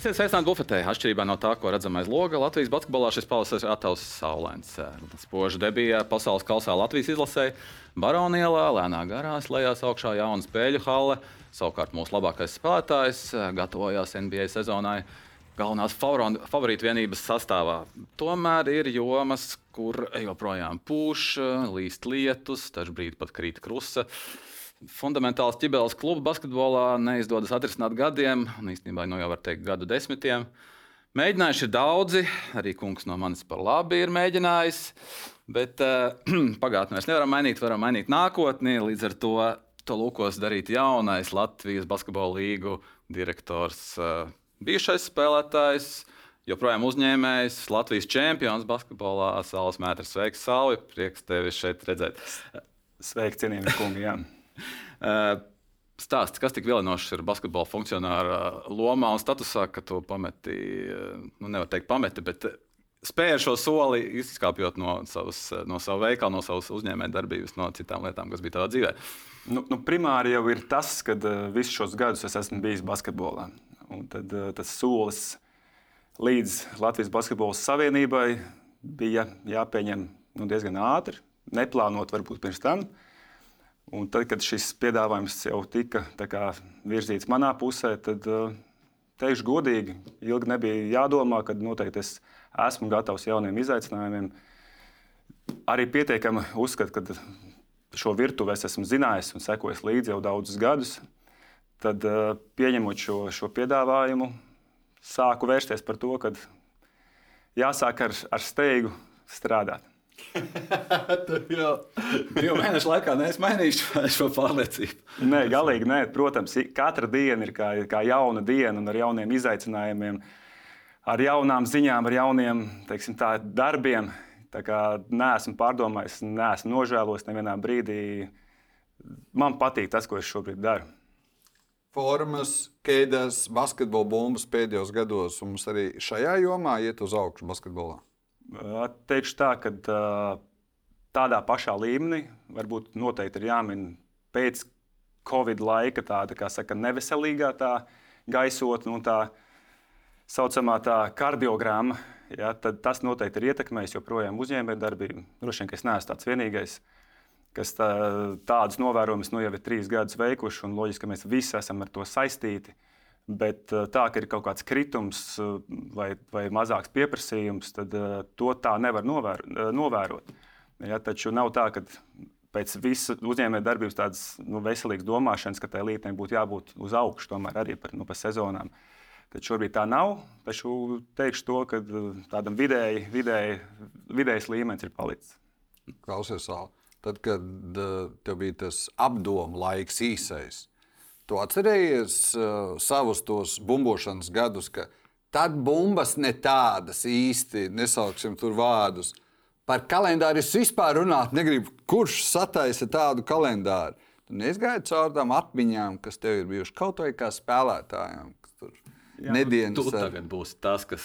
Esiet sveicināti bufetē. Atšķirībā no tā, ko redzam aiz loga, Latvijas basketbolā šis pavasaris ir attēls saulains. Spoža debija pasaules kausā Latvijas izlasē, Baronielā, lēnā garā slēdzās augšā jauna spēļu hale. Savukārt mūsu labākais spēlētājs gatavojās NBA sezonai galvenās favorītu vienības sastāvā. Tomēr ir jomas, kur joprojām pūš, līst lietus, dažkārt pat krīt krusta fundamentāls ķibeles kluba basketbolā neizdodas atrisināt gadiem, un īstenībā nu jau var teikt gadu desmitiem. Mēģinājuši ir daudzi, arī kungs no manis par labi ir mēģinājis, bet uh, pagātnē mēs nevaram mainīt, varam mainīt nākotni. Līdz ar to, to lūkos darīt jaunais Latvijas basketbola līgu direktors, uh, bijušais spēlētājs. Joprojām uzņēmējs, Latvijas čempions basketbolā, Sāls Mēters. Sveiks, Sāli! Prieks tevi šeit redzēt. Sveiki, cienījamie kungi! Jā. Stāsts, kas tik vilinošs ir basketbola funkcionāra lomā un statusā, ka tu pameti, nu, nevar teikt, pameti, bet spēja šo soli izskāpjot no, savas, no sava veikala, no savas uzņēmējdarbības, no citām lietām, kas bija tavā dzīvē. Nu, nu, primāri jau ir tas, ka visus šos gadus es esmu bijis basketbolā. Un tad tas solis līdz Latvijas Basketbola Savienībai bija jāpieņem nu, diezgan ātri, neplānot varbūt pirms tam. Uh, Un tad, kad šis piedāvājums jau tika kā, virzīts manā pusē, tad uh, teikšu godīgi, ilgi nebija jādomā, ka noteikti es esmu gatavs jauniem izaicinājumiem. Arī pietiekami uzskatu, ka šo virtuvi es esmu zinājis un sekojis līdzi jau daudzus gadus. Tad, uh, pieņemot šo, šo piedāvājumu, sāku vērsties par to, ka jāsāk ar, ar steigu strādāt. jau divu mēnešu laikā neesmu mainījis šo pārliecību. Nē, galīgi nē. Protams, katra diena ir kā, kā jauna diena un ar jauniem izaicinājumiem, ar jaunām ziņām, ar jauniem teiksim, tā, darbiem. Tā kā neesmu pārdomājis, neesmu nožēlojis nevienā brīdī. Man patīk tas, ko es šobrīd daru. Formas, kēdes, basketbola bumbas pēdējos gados mums arī šajā jomā iet uz augšu basketbolā. Teikšu tā, ka tādā pašā līmenī varbūt noteikti ir jāmin pēc Covid laika tāda, kā saka, neveselīgā tā gaisotne un tā saucamā tā kardiogramma. Ja, tad tas noteikti ir ietekmējis joprojām uzņēmējdarbību. Droši vien, ka es neesmu tāds vienīgais, kas tā, tādus novērojumus nu jau ir trīs gadus veikuši, un loģiski, ka mēs visi esam ar to saistīti. Uh, Bet eh, tā, ka ir kaut kāds kritums eh, vai, vai mazāks pieprasījums, tad eh, to tā nevar novēr, novērot. Ja, taču nav tā, ka pēc visas uzņēmējdarbības tādas nu, veselīgas domāšanas, ka tai līnijai būtu jābūt uz augšu, tomēr arī par, nu, par sezonām. Tad šobrīd tā nav. Taču teikšu to, ka tādam vidēji, vidēji, vidējs līmenis ir palicis. Klausies, Sāla. Tad, kad tev bija tas apdomu laiks īsais, Tu atcerējies uh, savus tos bumbošanas gadus, ka tad bumbas ne tādas īsti, nesauksim tur vārdus. Par kalendāru es vispār runāt negribu. Kurš sataisa tādu kalendāru? Tu neizgāji cauri tām atmiņām, kas tev ir bijušas kaut vai kā spēlētājiem. Jā, nedienas, tu tagad būsi tas, kas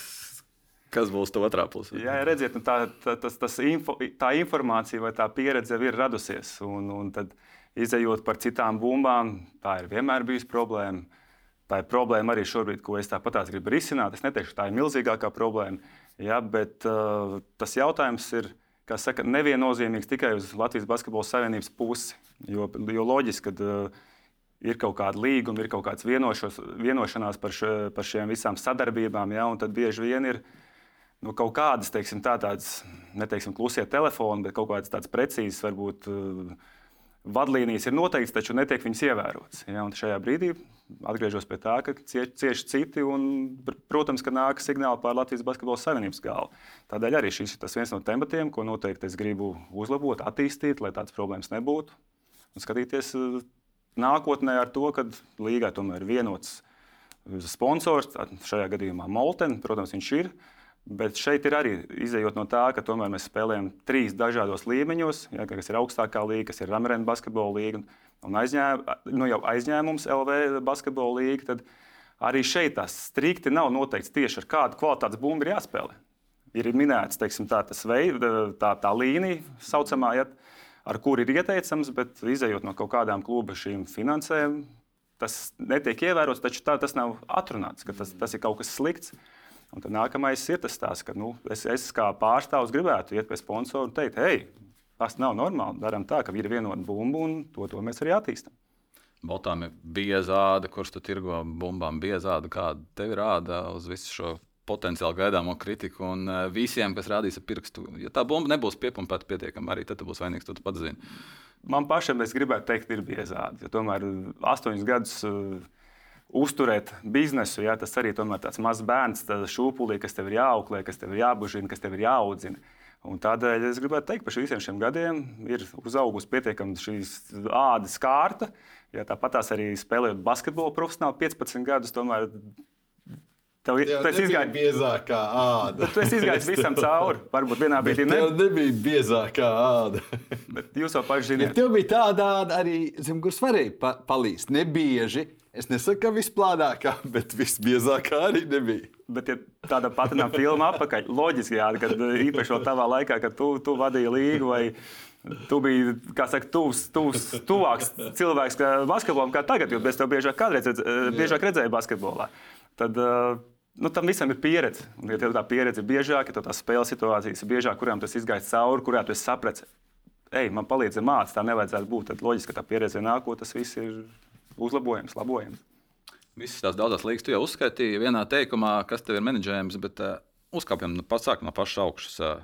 kas būs tā otrā pusē. Jā, redziet, nu tā, tā, tas, tas info, tā informācija vai tā pieredze jau ir radusies. Un, un tad, uh, izējot par citām bumbām, tā ir vienmēr bijusi problēma. Tā ir problēma arī šobrīd, ko es tāpat gribu risināt. Es neteikšu, ka tā ir milzīgākā problēma, ja, bet uh, tas jautājums ir saka, neviennozīmīgs tikai uz Latvijas Basketbola Savienības pusi. Jo, jo loģiski, ka uh, ir kaut kāda līguma, ir kaut kādas vienošos, vienošanās par, še, par šiem visām sadarbībām, ja, un tad bieži vien ir nu, kaut kādas, teiksim, tā, tādas, neteiksim, klusie telefoni, bet kaut kādas tādas precīzas, varbūt. Uh, vadlīnijas ir noteiktas, taču netiek viņas ievērotas. Ja, šajā brīdī atgriežos pie tā, ka cieši cies citi, un, protams, ka nāk signāli par Latvijas Basketbola Savienības galvu. Tādēļ arī šis ir viens no tematiem, ko noteikti es gribu uzlabot, attīstīt, lai tādas problēmas nebūtu. Un skatīties uh, nākotnē ar to, ka līgā tomēr ir vienots sponsors, šajā gadījumā Molten, protams, viņš ir. Bet šeit ir arī izējot no tā, ka tomēr mēs spēlējam trīs dažādos līmeņos, ja, kas ir augstākā līnija, kas ir Ramerēna basketbola līnija un aizņēm, nu jau aizņēmums LV basketbola līnija. Tad arī šeit tas strikti nav noteikts tieši ar kādu kvalitātes bumbu ir jāspēlē. Ir minēts teiksim, tā, veid, tā, tā līnija, saucamā, ja, ar kuru ir ieteicams, bet izējot no kaut kādām kluba šīm finansēm, tas netiek ievērots, taču tā, tas nav atrunāts, ka tas, tas ir kaut kas slikts. Un tad nākamais ir tas, tās, ka nu, es, es kā pārstāvs gribētu iet pie sponsora un teikt, hei, tas nav normāli. Darām tā, ka ir vienota bumba un to, to mēs arī attīstām. Botām ir biezāda, kurš tu tirgo bumbām biezāda, kāda tev rāda uz visu šo potenciāli gaidāmo kritiku un uh, visiem, kas rādīs ar pirkstu. Ja tā bumba nebūs piepumpēta pietiekami, arī tad būs vainīgs, tu pats zini. Man pašam, es gribētu teikt, ir biezādi. Tomēr astoņus gadus uh, uzturēt biznesu, ja, tas arī ir tāds mazs bērns, šūpulī, kas tev ir jāauklē, kas tev ir jābužina, kas tev ir jāaudzina. Un tādēļ es gribētu teikt, ka par visiem šiem gadiem ir uzaugusi pietiekami šīs ādas kārta. Ja, tāpat tās arī spēlējot basketbolu profesionāli 15 gadus, tomēr Tev, tev tas izgāja biezākā āda. Tu esi izgājis visam cauri. Varbūt vienā brīdī ne... tev nebija biezākā āda. Bet jūs jau paši zināt. Ja tev bija tāda āda arī, zem kuras varēja pa palīst. Nebieži. Es nesaku, ka visplānākā, bet visbiezākā arī nebija. Bet, ja tāda pati nav filma apakaļ, loģiski, jā, kad īpaši vēl tavā laikā, kad tu, tu vadīji līgu vai tu biji, kā saka, tuvs, tuvs, tuvāks cilvēks basketbolam kā tagad, jo bez tev biežāk, kādreiz, biežāk redzēja basketbolā. Tad, uh, nu, tam visam ir pieredze. Un, ja tev tā pieredze ir biežāka, ja tās spēles situācijas ir biežāk, kurām tas izgājis cauri, kurā tu saprati, ej, man palīdz mācīt, tā nevajadzētu būt. Tad loģiski, ka tā pieredze nākotnē, tas viss ir uzlabojams, labojams. Visas tās daudzas lietas, tu jau uzskaitīji vienā teikumā, kas tev ir menedžējums, bet uh, uzkāpjam nu, pats no pašas augšas. Uh,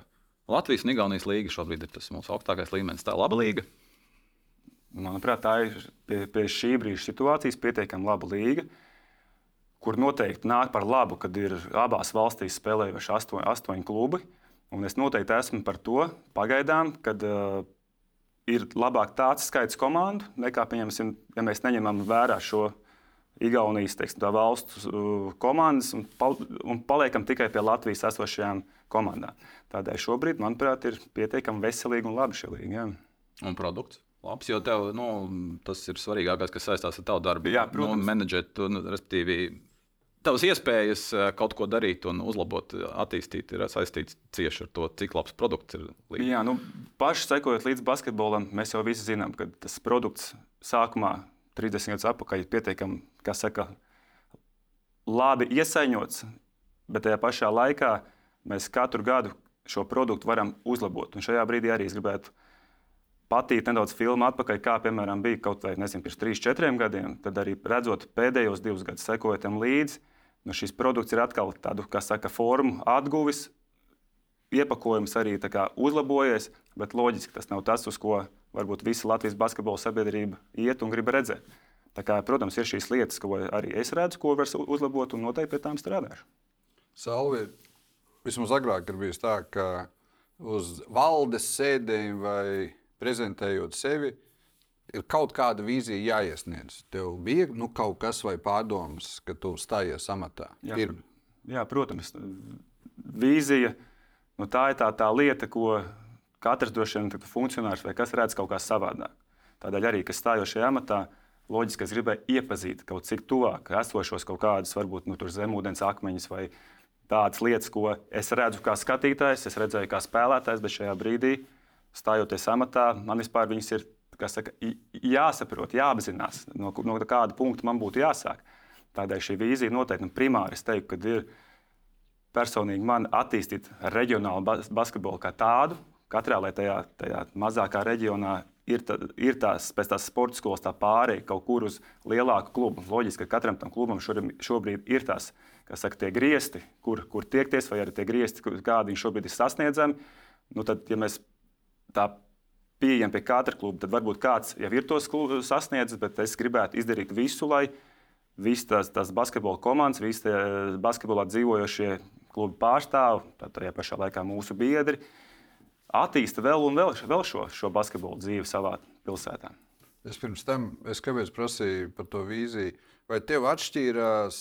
Latvijas un Igaunijas līnija šobrīd ir tas mūsu augstākais līmenis. Tā ir laba līnija. Manuprāt, tā ir pie, pie šī brīža situācijas pietiekami laba līnija. Kur noteikti nāk par labu, kad ir abās valstīs spēlējuši astoņi, astoņi klubi. Un es noteikti esmu par to pagaidām, kad uh, ir labāk tāds skaits komandu, nekā, ja mēs neņemam vērā šo Igaunijas teiksim, valstu uh, komandas un, pal un paliekam tikai pie Latvijas esošajām komandām. Tādēļ šobrīd, manuprāt, ir pietiekami veselīgi un labi šī līnija. Un produkts? Labs, jo tev, nu, tas ir svarīgākais, kas saistās ar tavu darbu. Jā, protams. Nu, menedžēt, nu, respektīvi, tavas iespējas eh, kaut ko darīt un uzlabot, attīstīt, ir saistīts tieši ar to, cik labs produkts ir. Līdz. Jā, nu, paši sekojot līdz basketbolam, mēs jau visi zinām, ka tas produkts sākumā, 30 gadus atpakaļ, ir pietiekami, kā saka, labi iesaņots, bet tajā pašā laikā mēs katru gadu šo produktu varam uzlabot. Un šajā brīdī arī es gribētu patīt nedaudz filmu atpakaļ, kā piemēram bija kaut vai nezinu, pirms 3, 4 gadiem. Tad arī redzot pēdējos divus gadus, sekojot tam līdzi, nu, šis produkts ir atkal tādu, kā saka, formu atguvis. Iepakojums arī uzlabojies, bet loģiski tas nav tas, uz ko varbūt visa Latvijas basketbola sabiedrība iet un grib redzēt. Tā kā, protams, ir šīs lietas, ko arī es redzu, ko var uzlabot, un noteikti pie tām strādāšu. Salvi, vismaz agrāk ir bijis tā, ka uz valdes sēdēm vai prezentējot sevi, ir kaut kāda vīzija jāiesniedz. Tev bija nu, kaut kas vai pārdomas, ka tu stājies amatā. Jā, ir. jā protams, vīzija. Nu, tā ir tā, tā lieta, ko katrs droši vien funkcionārs vai kas redz kaut kā savādāk. Tādēļ arī, kas stājos šajā amatā, loģiski es gribēju iepazīt kaut cik tuvāk esošos kaut kādus, varbūt nu, zemūdens akmeņus vai tādas lietas, ko es redzu kā skatītājs, es redzēju kā spēlētājs, bet šajā brīdī stājoties amatā, man vispār viņas ir saka, jāsaprot, jāapzinās, no, no kāda punkta man būtu jāsāk. Tādēļ šī vīzija noteikti nu, primāri es teiktu, ka ir personīgi man attīstīt reģionālu bas basketbolu kā tādu. Katrā tajā, tajā mazākā reģionā ir, tā, ir tās, pēc tās sporta skolas tā pārēja kaut kur uz lielāku klubu. Loģiski, ka katram tam klubam šobrīd ir tās, kas saka, tie griezti, kur, kur tiekties, vai arī tie griezti, kādi viņi šobrīd ir sasniedzami. Nu, tad, ja mēs tā pieejam pie katra kluba, tad varbūt kāds jau ir tos sasniedzis, bet es gribētu izdarīt visu, lai visas tās, tās basketbola komandas, visi basketbolā dzīvojošie klubu pārstāvji, tajā pašā laikā mūsu biedri, attīsta vēl un vēl, vēl šo, šo basketbolu dzīvi savā pilsētā. Es pirms tam, es kāpēc prasīju par to vīziju, vai tev atšķīrās,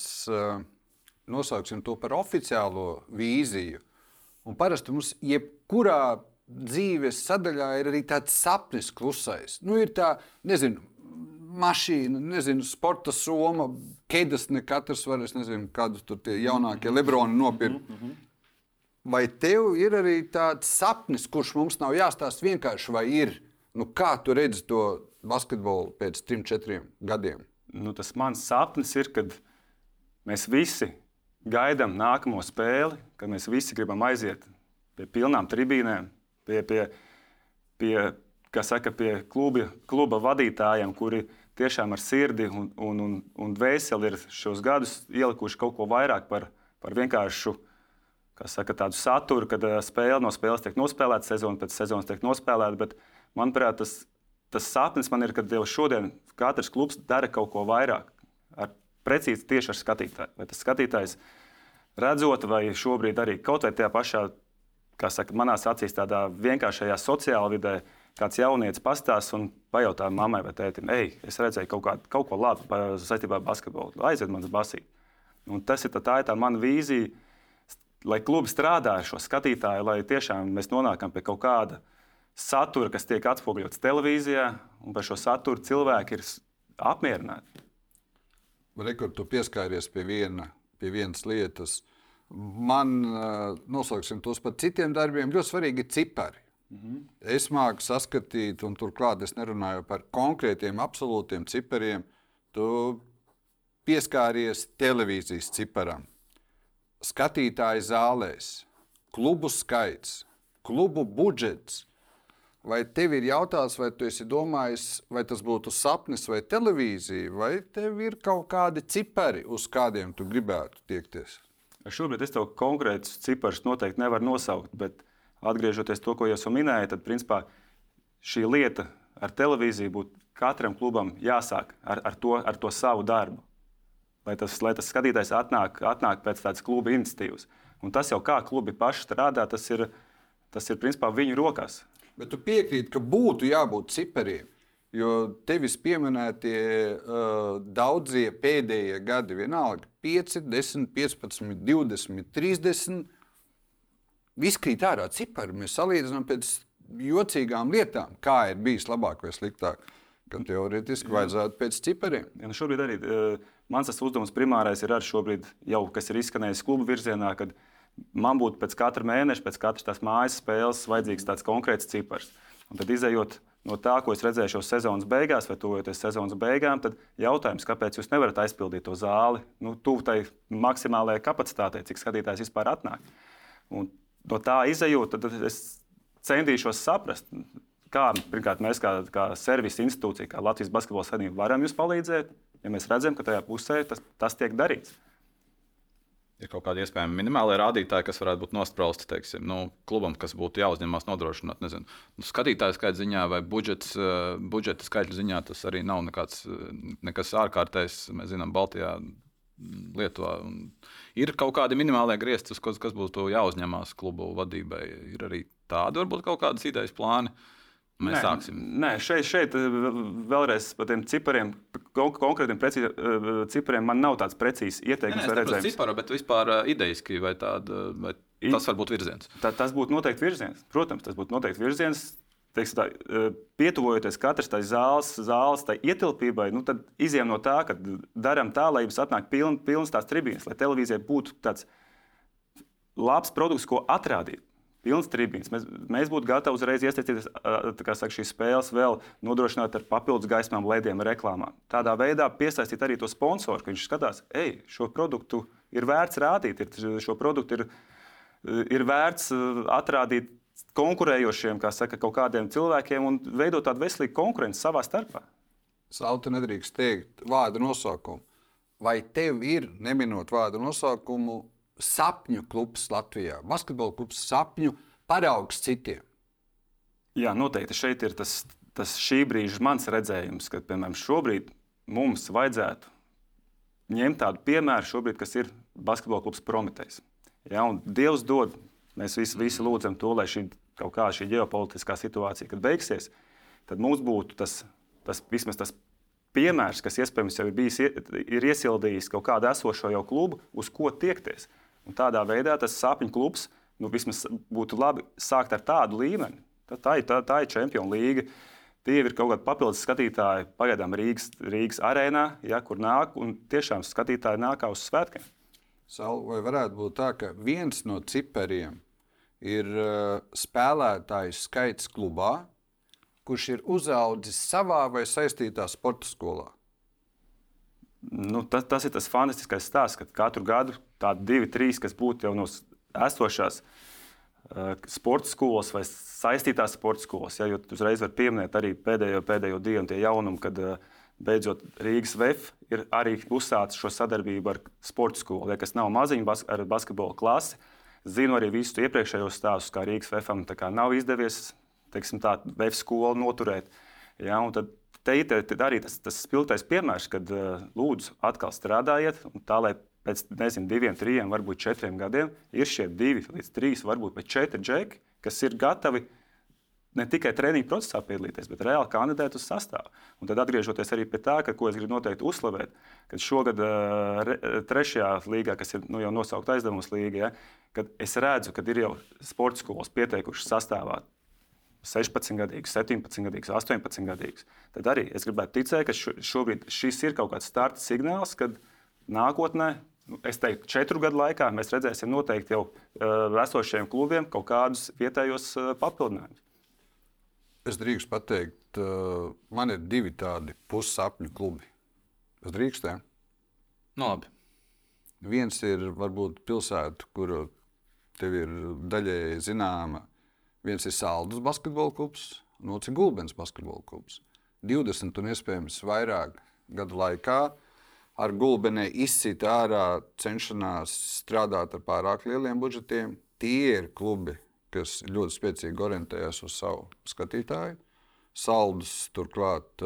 nosauksim to par oficiālo vīziju, un parasti mums jebkurā dzīves sadaļā ir arī tāds sapnis klusais. Nu, ir tā, nezinu, mašīna, nezinu, sporta soma, ķēdes, ne katrs var, es nezinu, kādu tur tie jaunākie lebroni nopirkt. Mm -hmm. Vai tev ir arī tāds sapnis, kurš mums nav jāstāsta vienkārši, vai ir, nu, kā tu redzi to basketbolu pēc trim, četriem gadiem? nu, tas mans sapnis ir, kad mēs visi gaidām nākamo spēli, kad mēs visi gribam aiziet pie pilnām tribīnēm, pie, pie, pie, saka, pie kluba, kluba vadītājiem, kuri tiešām ar sirdi un, un, un, un dvēseli ir šos gadus ielikuši kaut ko vairāk par, par vienkāršu saka, tādu saturu, kad spēle no spēles tiek nospēlēta, sezona pēc sezonas tiek nospēlēta. Bet, manuprāt, tas, tas sapnis man ir, ka jau šodien katrs klubs dara kaut ko vairāk. Ar, precīzi tieši ar skatītāju. Vai tas skatītājs redzot, vai šobrīd arī kaut vai tajā pašā, kā saka, manās acīs, tādā vienkāršajā sociālajā vidē, kāds jaunietis pastāsta un pajautā mammai vai tētim, ej, es redzēju kaut, kā, kaut ko labu saistībā ar basketbolu, aiziet man uz basīti. Un tas ir tā, tā, ir tā mana vīzija, lai klubi strādā ar šo skatītāju, lai tiešām mēs nonākam pie kaut kāda satura, kas tiek atspoguļots televīzijā, un par šo saturu cilvēki ir apmierināti. Rekord, tu pieskāries pie, viena, pie vienas lietas. Man, nosauksim tos par citiem darbiem, ļoti svarīgi ir cipari. Mhm. Es māku saskatīt, un turklāt es nerunāju par konkrētiem, absolūtiem cipariem. Tu pieskāries televīzijas ciparam, skatītāju zālēs, klubu skaits, klubu budžets. Vai tev ir jautājums, vai tu esi domājis, vai tas būtu sapnis vai televīzija, vai tev ir kaut kādi cipari, uz kādiem tu gribētu tiekties? Šobrīd es tev konkrētus ciparus noteikti nevaru nosaukt, bet atgriežoties to, ko jau minēju, tad principā šī lieta ar televīziju būtu katram klubam jāsāk ar, ar, to, ar to savu darbu. Lai tas, lai tas skatītājs atnāk, atnāk pēc tādas kluba iniciatīvas. Un tas jau kā klubi paši strādā, tas ir, tas ir principā viņu rokās. Bet tu piekrīti, ka būtu jābūt cipariem. Jo tevis pieminētie uh, daudzie pēdējie gadi, vienalga 5, 10, 15, 20, 30 Viss krīt ārā cipari. Mēs salīdzinām pēc jocīgām lietām, kā ir bijis labāk vai sliktāk. Gan teorētiski vajadzētu pēc cipariem. Ja, nu šobrīd arī uh, mans uzdevums primārais ir arī šobrīd, jau, kas ir izskanējis klubu virzienā, kad man būtu pēc katra mēneša, pēc katras tās mājas spēles vajadzīgs tāds konkrēts cipars. Un tad izējot no tā, ko es redzēju šo sezonas beigās, vai tuvojoties sezonas beigām, tad jautājums, kāpēc jūs nevarat aizpildīt to zāli, nu, tuvu tai maksimālajai kapacitātei, cik skatītājs vispār atnāk. Un no tā izējot, tad es centīšos saprast, kā pirmkārt, mēs, kā, kā servisa institūcija, kā Latvijas Basketbola Savienība, varam jums palīdzēt, ja mēs redzam, ka tajā pusē tas, tas tiek darīts. Ir kaut kādi iespējami minimālie rādītāji, kas varētu būt nosprausti teiksim, nu, klubam, kas būtu jāuzņemās nodrošināt. Nezinu, nu, skatītāju skaita ziņā vai budžets, uh, budžeta skaitļu ziņā tas arī nav nekāds, nekas ārkārtējs. Mēs zinām, Baltijā Lietuvā. Ir kaut kādi minimālie griezti, kas, kas būtu jāuzņemās klubu vadībai. Ir arī tādi, varbūt kaut kādas idejas plāni. Mēs nē, sāksim. Nē, šeit, šeit eh, vēlreiz par tiem cipariem, konkrētiem preci, eh, cipariem man nav tāds precīzs ieteikums. Nē, nē, ciparu, bet vispār eh, idejiski vai tāda, vai tas var būt virziens. Tā, tas būtu noteikti virziens. Protams, tas būtu noteikti virziens tā, e, pietuvojoties katras tai zāles, zāles tai ietilpībai, nu, tad izjām no tā, ka darām tā, lai jums atnāk piln, pilnas tās tribīnes, lai televīzijai būtu tāds labs produkts, ko atrādīt. Pilns tribīnes. Mēs, mēs būtu gatavi uzreiz iesaistīties saka, šīs spēles, vēl nodrošināt ar papildus gaismām, lediem, reklāmām. Tādā veidā piesaistīt arī to sponsoru, ka viņš skatās, ej, šo produktu ir vērts rādīt, ir, šo produktu ir, ir vērts atrādīt konkurējošiem, kā saka, kaut kādiem cilvēkiem un veidot tādu veselīgu konkurenci savā starpā. Salta nedrīkst teikt vārdu nosaukumu. Vai tev ir, neminot vārdu nosaukumu, sapņu klubs Latvijā, basketbola klubs sapņu paraugs citiem? Jā, noteikti šeit ir tas, tas šī brīža mans redzējums, ka, piemēram, šobrīd mums vajadzētu ņemt tādu piemēru, šobrīd, kas ir basketbola klubs Prometējs. Ja, Dievs dod Mēs visi, visi lūdzam to, lai šī kaut kā šī ģeopolitiskā situācija, kad beigsies, tad mums būtu tas, tas vismaz tas piemērs, kas iespējams jau ir, bijis, ir iesildījis kaut kādu esošo jau klubu, uz ko tiekties. Un tādā veidā tas sapņu klubs nu, vismaz būtu labi sākt ar tādu līmeni. Tā, tā, tā, tā ir Champions League. Tie ir kaut kādi papildus skatītāji pagaidām Rīgas, Rīgas arēnā, ja, kur nāk un tiešām skatītāji nāk uz svētkiem. Saul, vai varētu būt tā, ka viens no cipariem ir uh, spēlētāju skaits klubā, kurš ir uzaudzis savā vai saistītā sporta skolā? Nu, tas, tas ir tas fantastiskais stāsts, ka katru gadu tādi divi, trīs, kas būtu jau no esošās uh, sporta skolas vai saistītās sporta skolas. Ja, jo uzreiz var pieminēt arī pēdējo, pēdējo dienu tie jaunumi, kad uh, beidzot Rīgas VF ir arī uzsācis šo sadarbību ar sporta skolu, ja, kas nav maziņa bas ar basketbola klasi. Zinu arī visus iepriekšējos stāstus, kā Rīgas VFam nav izdevies teiksim, tā VF skolu noturēt. Ja, tad te ir arī tas, tas spilgtais piemērs, kad lūdzu atkal strādājiet, tā lai pēc nezinu, diviem, trim, varbūt četriem gadiem ir šie divi līdz trīs, varbūt pat četri džeki, kas ir gatavi ne tikai treniņu procesā piedalīties, bet reāli kandidēt uz sastāvu. Un tad atgriežoties arī pie tā, ka, ko es gribu noteikti uzslavēt, kad šogad uh, trešajā līgā, kas ir nu, jau nosaukta aizdevums līga, ja, kad es redzu, ka ir jau sporta skolas pieteikušas sastāvā 16 gadīgs, 17 gadīgs, 18 gadīgs. Tad arī es gribētu ticēt, ka šobrīd šis ir kaut kāds starta signāls, kad nākotnē nu, es teiktu, četru gadu laikā mēs redzēsim noteikti jau uh, esošiem klubiem kaut kādus vietējos uh, papildinājumus. Es drīkstu pateikt, uh, man ir divi tādi pussapņu klubi. Es drīkstu, ja? Nu, labi. Viens ir varbūt pilsēta, kur tev ir daļēji zināma. Viens ir Saldus basketbola klubs, un otrs ir Gulbens basketbola klubs. 20 un iespējams vairāk gadu laikā ar Gulbenē izcīt ārā cenšanās strādāt ar pārāk lieliem budžetiem. Tie ir klubi, kas ļoti spēcīgi orientējas uz savu skatītāju. Saldus turklāt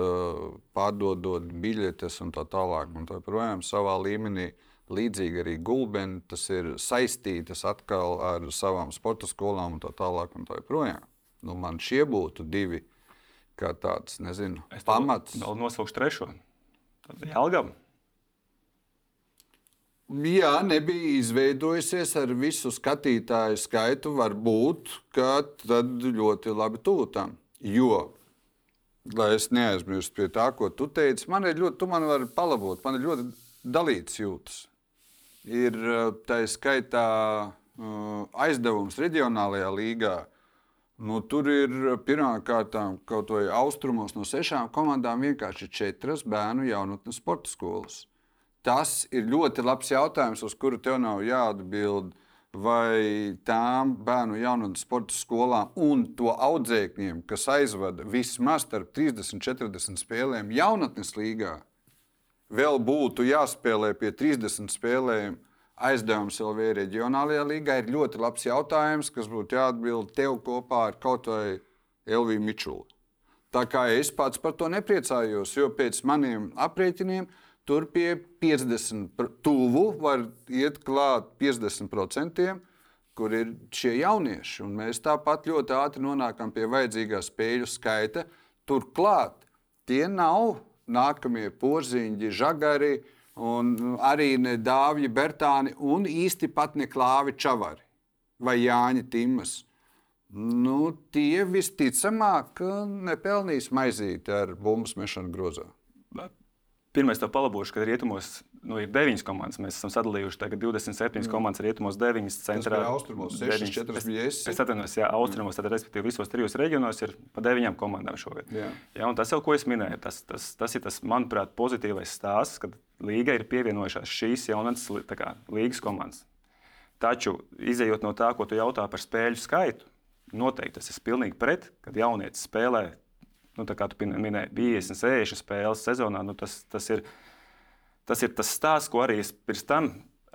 pārdodot biļetes un tā tālāk. Un tā projām savā līmenī līdzīgi arī gulbeni, tas ir saistītas atkal ar savām sporta skolām un tā tālāk. Un tā projām. Nu, man šie būtu divi kā tāds, nezinu, es pamats. Vēl nosaukšu trešo. Tad Jelgava. Jā, nebija izveidojusies ar visu skatītāju skaitu. Varbūt, ka tad ļoti labi tam. Jo, lai es neaizmirstu pie tā, ko tu teici, man ir ļoti, tu man vari palabot, man ir ļoti dalīts jūtas. Ir tā skaitā aizdevums reģionālajā līgā. Nu, tur ir pirmkārt, kaut vai austrumos no sešām komandām vienkārši četras bērnu jaunatnes sporta skolas. Tas ir ļoti labs jautājums, uz kuru tev nav jāatbild. Vai tām bērnu jaunatnes sporta skolām un to audzēkņiem, kas aizvada vismaz starp 30 un 40 spēlēm jaunatnes līgā, vēl būtu jāspēlē pie 30 spēlēm aizdevums LV reģionālajā līgā, ir ļoti labs jautājums, kas būtu jāatbild tev kopā ar kaut vai Elviju Mičulu. Tā kā es pats par to nepriecājos, jo pēc maniem aprēķiniem Tur pie 50, tuvu var iet klāt 50%, kur ir šie jaunieši. Un mēs tāpat ļoti ātri nonākam pie vajadzīgā spēļu skaita. Turklāt tie nav nākamie porziņi, žagari, un arī ne dāvji, bertāni, un īsti pat ne klāvi čavari vai Jāņa Timas. Nu, tie visticamāk nepelnīs maizīti ar bumbu smešanu grozā. Pirmais to palabošu, ka rietumos nu, ir 9 komandas. Mēs esam sadalījuši tagad 27 mm. komandas, rietumos 9 centrā. Austrumos 6, 4 bija es. Es atvainojos, jā, austrumos, tad respektīvi visos trijos reģionos ir pa 9 komandām šogad. Jā. Jā, tas jau, ko es minēju, tas, tas, tas ir tas, manuprāt, pozitīvais stāsts, kad līga ir pievienojušās šīs jaunatnes līgas komandas. Taču, izējot no tā, ko tu jautā par spēļu skaitu, noteikti tas ir pilnīgi pret, kad jaunietis spēlē nu, kā tu minēji, 50, 60 spēles sezonā. Nu, tas, tas, ir, tas ir tas stāsts, ko arī es pirms tam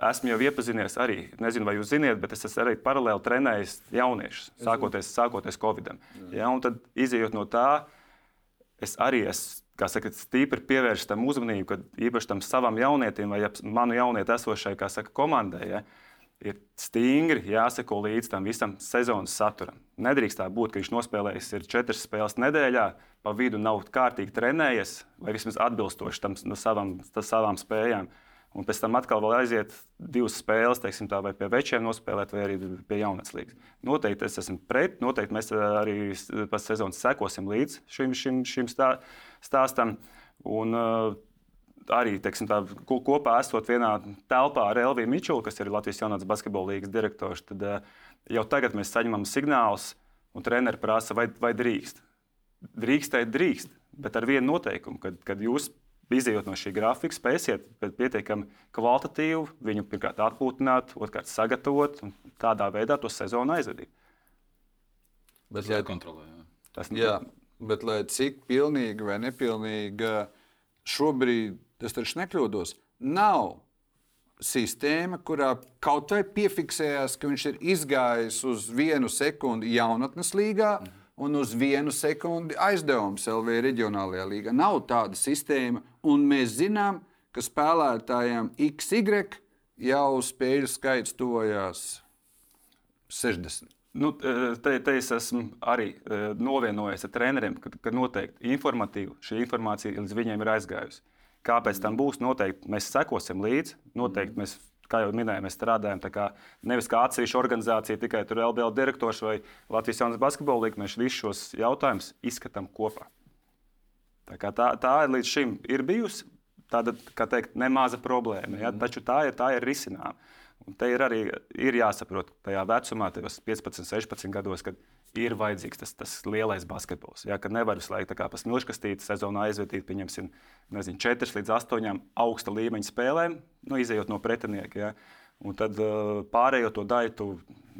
esmu jau iepazinies. Arī. Nezinu, vai jūs zināt, bet es esmu arī paralēli trenējis jauniešus, sākoties, sākoties Covid-am. Ja, un tad, izējot no tā, es arī esmu. Kā saka, stīpri pievērst tam uzmanību, kad īpaši tam savam jaunietim vai manu jaunietu esošai, saka, komandai. Ja, ir stingri jāseko līdz tam visam sezonas saturam. Nedrīkst tā būt, ka viņš nospēlējis četras spēles nedēļā, pa vidu nav kārtīgi trenējies, vai vismaz atbilstoši tam no savam, savām spējām. Un pēc tam atkal aiziet divas spēles, teiksim, tā, vai pie večiem nospēlēt, vai arī pie jaunatnes līnijas. Noteikti es esmu pret, noteikti mēs arī pēc sezonas sekosim līdz šim, šim, šim stā, stāstam. Un, uh, arī teiksim, tā, kopā esot vienā telpā ar Elviju Mičulu, kas ir Latvijas jaunatnes basketbola līnijas direktors, tad uh, jau tagad mēs saņemam signālus, un treneris prasa, vai, vai drīkst. Drīkstēt, drīkst, bet ar vienu noteikumu, kad, kad jūs izējot no šī grafika, spēsiet pietiekami kvalitatīvi viņu pirmkārt atpūtināt, otrkārt sagatavot un tādā veidā to sezonu aizvedīt. Bet, lai kontrolē. Jā. Tas, jā, bet lai cik pilnīgi vai nepilnīgi šobrīd, es taču nekļūdos, nav sistēma, kurā kaut vai piefiksējās, ka viņš ir izgājis uz vienu sekundi jaunatnes līgā. Mm un uz vienu sekundi aizdevums LV reģionālajā līgā. Nav tāda sistēma, un mēs zinām, ka spēlētājiem XY jau spēļu skaits tuvojās 60. Nu, te, te es esmu arī e, novienojies ar treneriem, ka, ka noteikti informatīvi šī informācija līdz viņiem ir aizgājusi. Kāpēc tam būs? Noteikti mēs sekosim līdzi. Noteikti mēs kā jau minēju, mēs strādājam kā, nevis kā atsevišķa organizācija, tikai tur LBL direktors vai Latvijas Jaunas basketbola līnija. Mēs visus šos jautājumus izskatām kopā. Tā, tā, tā līdz šim ir bijusi tāda, kā teikt, nemaza problēma, ja? taču tā ir, tā ir risināma. Un te ir arī ir jāsaprot, tajā vecumā, 15, 16 gados, kad ir vajadzīgs tas, tas lielais basketbols. Ja, kad nevar visu laiku pa smilškastīti sezonā aizvedīt, pieņemsim, nezinu, 4 līdz 8 augsta līmeņa spēlēm, nu, izējot no pretinieka. Ja. Un tad uh, pārējo to daļu tu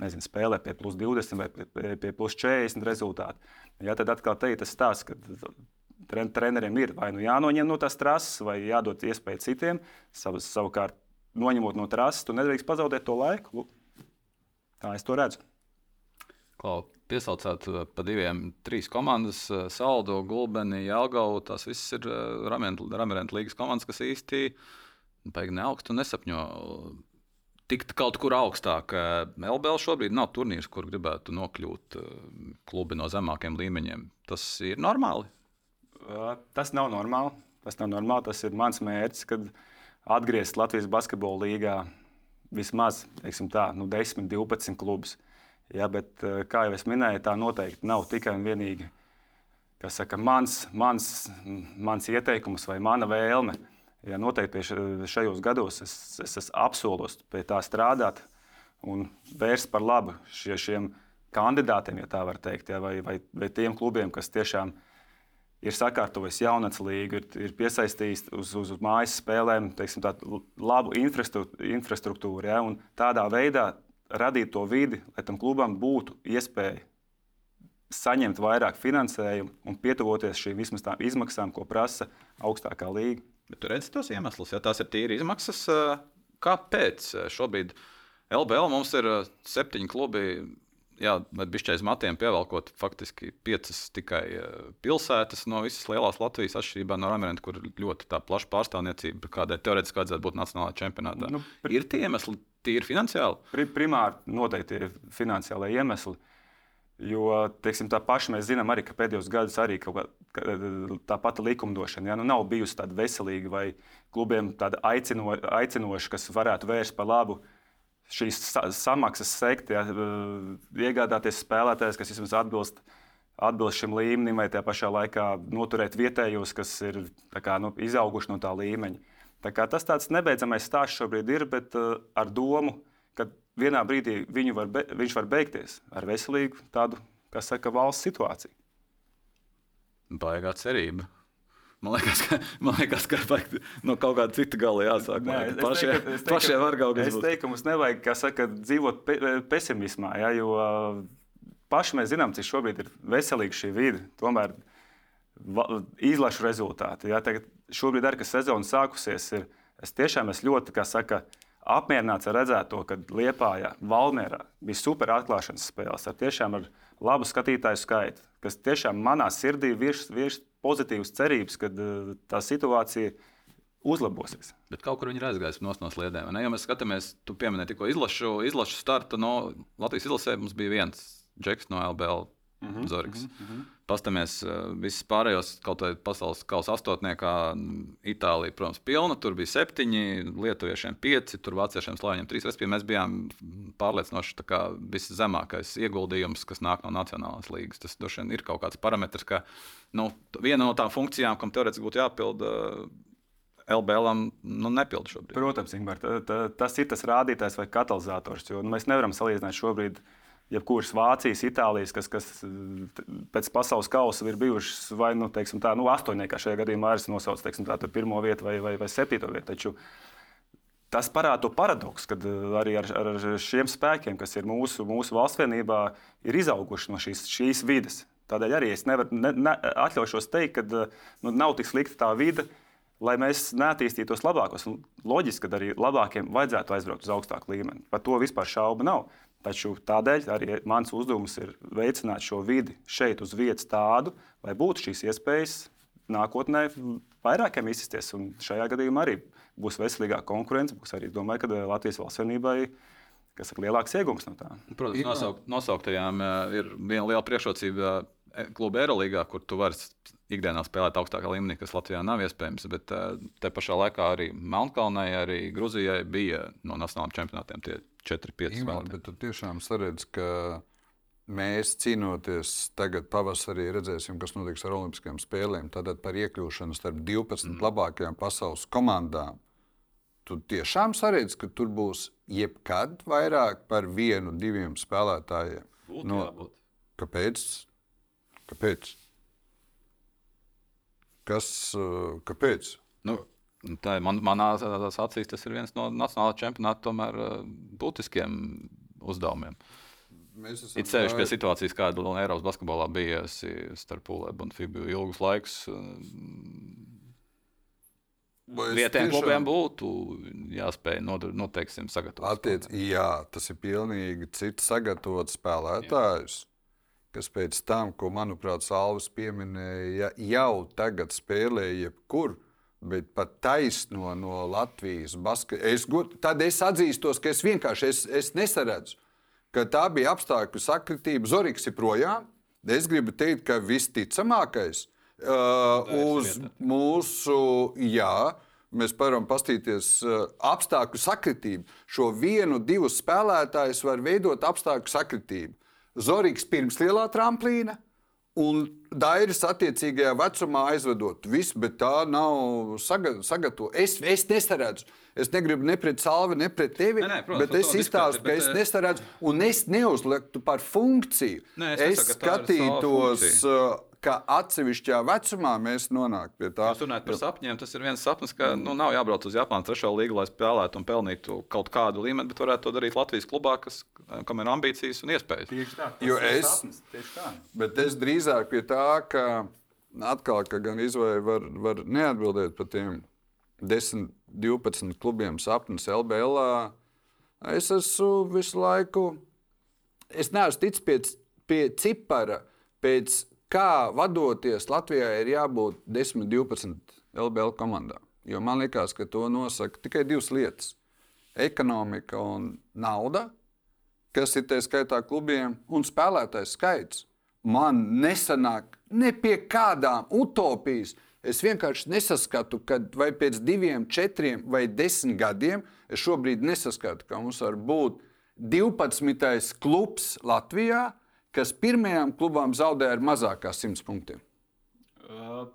nezinu, spēlē pie plus 20 vai pie, pie plus 40 rezultātu. Ja, tad atkal te ir tas stāsts, ka tren, treneriem ir vai nu jānoņem no tās trases, vai jādod iespēju citiem. Sav, savukārt, noņemot no trases, tu nedrīkst pazaudēt to laiku. Tā es to redzu. Klau, piesaucāt eh, pa diviem, trīs komandas, eh, Saldo, Gulbeni, Jālgavu. Tās visas ir eh, Ramirentu līgas komandas, kas īsti baigi neaugstu nesapņo tikt kaut kur augstāk. LBL šobrīd nav turnīrs, kur gribētu nokļūt klubi no zemākiem līmeņiem. Tas ir normāli. Tas nav normāli. Tas nav normāli. Tas ir mans mērķis, kad atgriezties Latvijas basketbola līgā vismaz tā, nu, 10, 12 klubus. Ja, bet, eh, kā jau es minēju, tā noteikti nav tikai un vienīgi saka, mans, mans, mans ieteikums vai mana vēlme. Ja, noteikti šajos gados es, es, es apsolos pie tā strādāt un vērst par labu šie, šiem kandidātiem, ja tā var teikt, ja, vai, vai, vai tiem klubiem, kas tiešām ir sakārtojis jaunatnes līgu, ir, ir piesaistījis uz, uz, uz mājas spēlēm teiksim, labu infrastruktūru. Ja, tādā veidā radīt to vidi, lai tam klubam būtu iespēja saņemt vairāk finansējumu un pietuvoties šīm izmaksām, ko prasa augstākā. Bet tur redzat tos iemeslus, ja tās ir tīri izmaksas. Kāpēc šobrīd LBL mums ir septiņi klubi? Jā, bet bišķiņas matiem pievelkot faktiski piecas tikai pilsētas no visas lielās Latvijas, atšķirībā no Rāmēna, kur ļoti plaša pārstāvniecība, kādai teorētiski vajadzētu būt nacionālajā čempionātā. Nu, ir tie iemesli, tīri finansiāli? Pri, primāri noteikti ir finansiālai iemesli. Jo teiksim, tā paša mēs zinām, arī, ka pēdējos gados arī kā, tā pati likumdošana ja, nu, nav bijusi tāda veselīga vai klubiem tāda aicino, aicinoša, kas varētu vērst par labu šīs samaksas sekti, ja, iegādāties spēlētājus, kas vismaz atbilst, atbilst šim līmenim, vai tajā pašā laikā noturēt vietējos, kas ir kā, nu, izauguši no tā līmeņa. Tas tāds nebeidzamais stāsts šobrīd ir, bet uh, ar domu, ka vienā brīdī var be, viņš var beigties ar veselīgu tādu, kā saka, valsts situāciju. Baigā cerība. Man liekas, ka, man liekas, ka no kaut kāda cita gala jāsāk. Nē, es pašiem, teiktu, teiktu, pašiem var kaut kas būt. Es teiktu, mums nevajag, kā saka, dzīvot pe pesimismā, ja, jo uh, paši mēs zinām, cik šobrīd ir veselīga šī vide. Tomēr izlašu rezultāti. Ja, tagad šobrīd, ar, kad sezona sākusies, ir, es tiešām esmu ļoti, kā saka, apmierināts ar redzēto, ka Liepājā, Valmērā bija super atklāšanas spēles ar tiešām ar labu skatītāju skaitu, kas tiešām manā sirdī virs, virs pozitīvas cerības, ka uh, tā situācija uzlabosies. Bet kaut kur viņi ir aizgājuši no sliedēm. Ne? Ja mēs skatāmies, tu pieminēji tikko izlašu, izlašu startu no Latvijas izlasē, mums bija viens džeks no LBL Mm -hmm, Zorigs. Mm -hmm. Pastamies uh, visus pārējos, kaut vai pasaules kausa astotniekā, Itālija, protams, pilna. Tur bija septiņi, lietuviešiem pieci, tur vāciešiem slāņiem trīs. Respektīvi, mēs bijām pārliecinoši viszemākais ieguldījums, kas nāk no Nacionālās līgas. Tas droši vien ir kaut kāds parametrs, ka nu, viena no tām funkcijām, kam teorētiski būtu jāpilda. LBL nu, nepilda šobrīd. Protams, Ingūna, tas ir tas rādītājs vai katalizators. Nu, mēs nevaram salīdzināt šobrīd uh, jebkuras Vācijas, Itālijas, kas, kas pēc pasaules kausa ir bijušas vai nu, teiksim, tā, nu, astoņniekā šajā gadījumā arī nosauc teiksim, tā, pirmo vietu vai, vai, vai septīto vietu. Taču tas parāda to paradoksu, ka arī ar, ar šiem spēkiem, kas ir mūsu, mūsu valsts vienībā, ir izauguši no šīs, šīs vidas. Tādēļ arī es nevaru ne, ne, atļaušos teikt, ka nu, nav tik slikta tā vide, lai mēs neattīstītos labākos. Loģiski, ka arī labākiem vajadzētu aizbraukt uz augstāku līmeni. Par to vispār šaubu nav. Taču tādēļ arī mans uzdevums ir veicināt šo vidi šeit uz vietas tādu, lai būtu šīs iespējas nākotnē vairākiem izsisties. Un šajā gadījumā arī būs veselīgāka konkurence. Būs arī domāju, ka Latvijas valsts vienībai kas ir lielāks iegūms no tā. Protams, nosaukt, nosauktajām eh, ir viena liela priekšrocība eh, kluba Eirolandā, kur tu vari ikdienā spēlēt augstākā līmenī, kas Latvijā nav iespējams. Bet eh, te pašā laikā arī Melnkalnē, arī Grūzijai bija no nacionālajiem čempionātiem tie 4-5 spēlētāji. Bet tu tiešām saredz, ka mēs cīnoties tagad pavasarī, redzēsim, kas notiks ar Olimpiskajām spēlēm. Tad par iekļūšanu starp 12 mm. labākajām pasaules komandām. Tu tiešām saredz, ka tur būs jebkad vairāk par vienu, diviem spēlētājiem. Būtu no, jābūt. Kāpēc? Kāpēc? Kas, kāpēc? Nu, tā ir man, manā acīs, tas ir viens no nacionālā čempionāta tomēr būtiskiem uzdevumiem. It sevišķi pie situācijas, kāda Eiropas basketbolā bija starp Pūlēbu un Fibiju ilgus laikus. Vietējiem klubiem būtu jāspēj noteikti sagatavot. Attiec, jā, tas ir pilnīgi cits sagatavots spēlētājs. Jā. Kas pēc tam, ko, manuprāt, Sāls pieminēja, jau tagad spēlē jebkur, bet pat taisno no Latvijas basketbola. Es, tad es atzīstos, ka es vienkārši es, es nesaredzu, ka tā bija apstākļu sakritība. Zoriks ir projām. Es gribu teikt, ka visticamākais Uh, uz mūsu, jā, mēs varam paskatīties uh, apstākļu sakritību. Šo vienu, divus spēlētājus var veidot apstākļu sakritību. Zorīgs pirms lielā tramplīna. Un Dairis attiecīgajā vecumā aizvedot visu, bet tā nav sagatavota. Es, es nesaredzu, es negribu ne pret Salvi, ne pret tevi, ne, ne, protams, bet es izstāstu, ka es eh, nesaredzu un es neuzliktu par funkciju. Ne, es, es nesaku, skatītos ka atsevišķā vecumā mēs nonākam pie tā. Jūs runājat par sapņiem. Tas ir viens sapnis, ka nu, nav jābrauc uz Japānu trešo līgu, lai spēlētu un pelnītu kaut kādu līmeni, bet varētu to darīt Latvijas klubā, kas, kam ir ambīcijas un iespējas. Tieši tā. Jo es, sapnis, tā. Bet es drīzāk pie tā, ka atkal, ka gan izvēle var, var neatbildēt par tiem 10, 12 klubiem sapnis LBL. Es esmu visu laiku, es neesmu ticis pie, pie cipara, pēc kā vadoties Latvijā ir jābūt 10, 12 LBL komandām. Jo man liekas, ka to nosaka tikai divas lietas - ekonomika un nauda, kas ir tā skaitā klubiem, un spēlētājs skaits. Man nesanāk ne pie kādām utopijas. Es vienkārši nesaskatu, ka vai pēc diviem, četriem vai desmit gadiem es šobrīd nesaskatu, ka mums var būt 12. klubs Latvijā, kas pirmajām klubām zaudēja ar mazākā simts punktiem? Uh,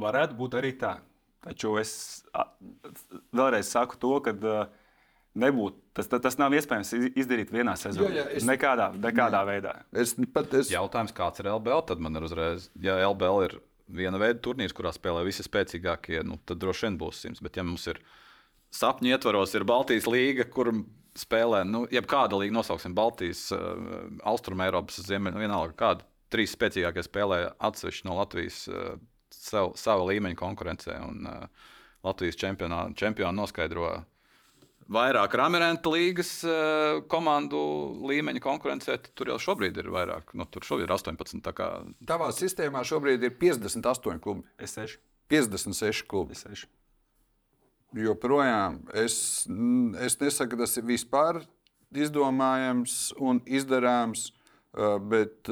varētu būt arī tā. Taču es vēlreiz saku to, ka uh, nebūt, tas, tas nav iespējams izdarīt vienā sezonā. Jā, jā, es, nekādā nekādā jā. veidā. Es, pat, es... Jautājums, kāds ir LBL? Tad man ir uzreiz, ja LBL ir viena veida turnīrs, kurā spēlē visi spēcīgākie, nu, tad droši vien būs simts. Bet ja mums ir sapņu ietvaros, ir Baltijas līga, kur spēlē, nu, jebkāda līnija, nosauksim Baltijas, uh, Austrum Eiropas, Ziemeļa, nu, vienalga kāda. Trīs spēcīgākie spēlē atsevišķi no Latvijas uh, sev, sava līmeņa konkurencē. Un, uh, Latvijas čempionu noskaidro vairāk Rāmērēnta līgas uh, komandu līmeņa konkurencē. Tur jau šobrīd ir vairāk, nu, tur šobrīd ir 18. Kā... Tavā sistēmā šobrīd ir 58 klubi. Es 6. 56 klubi. Es 6 joprojām es, es nesaku, ka tas ir vispār izdomājams un izdarāms, bet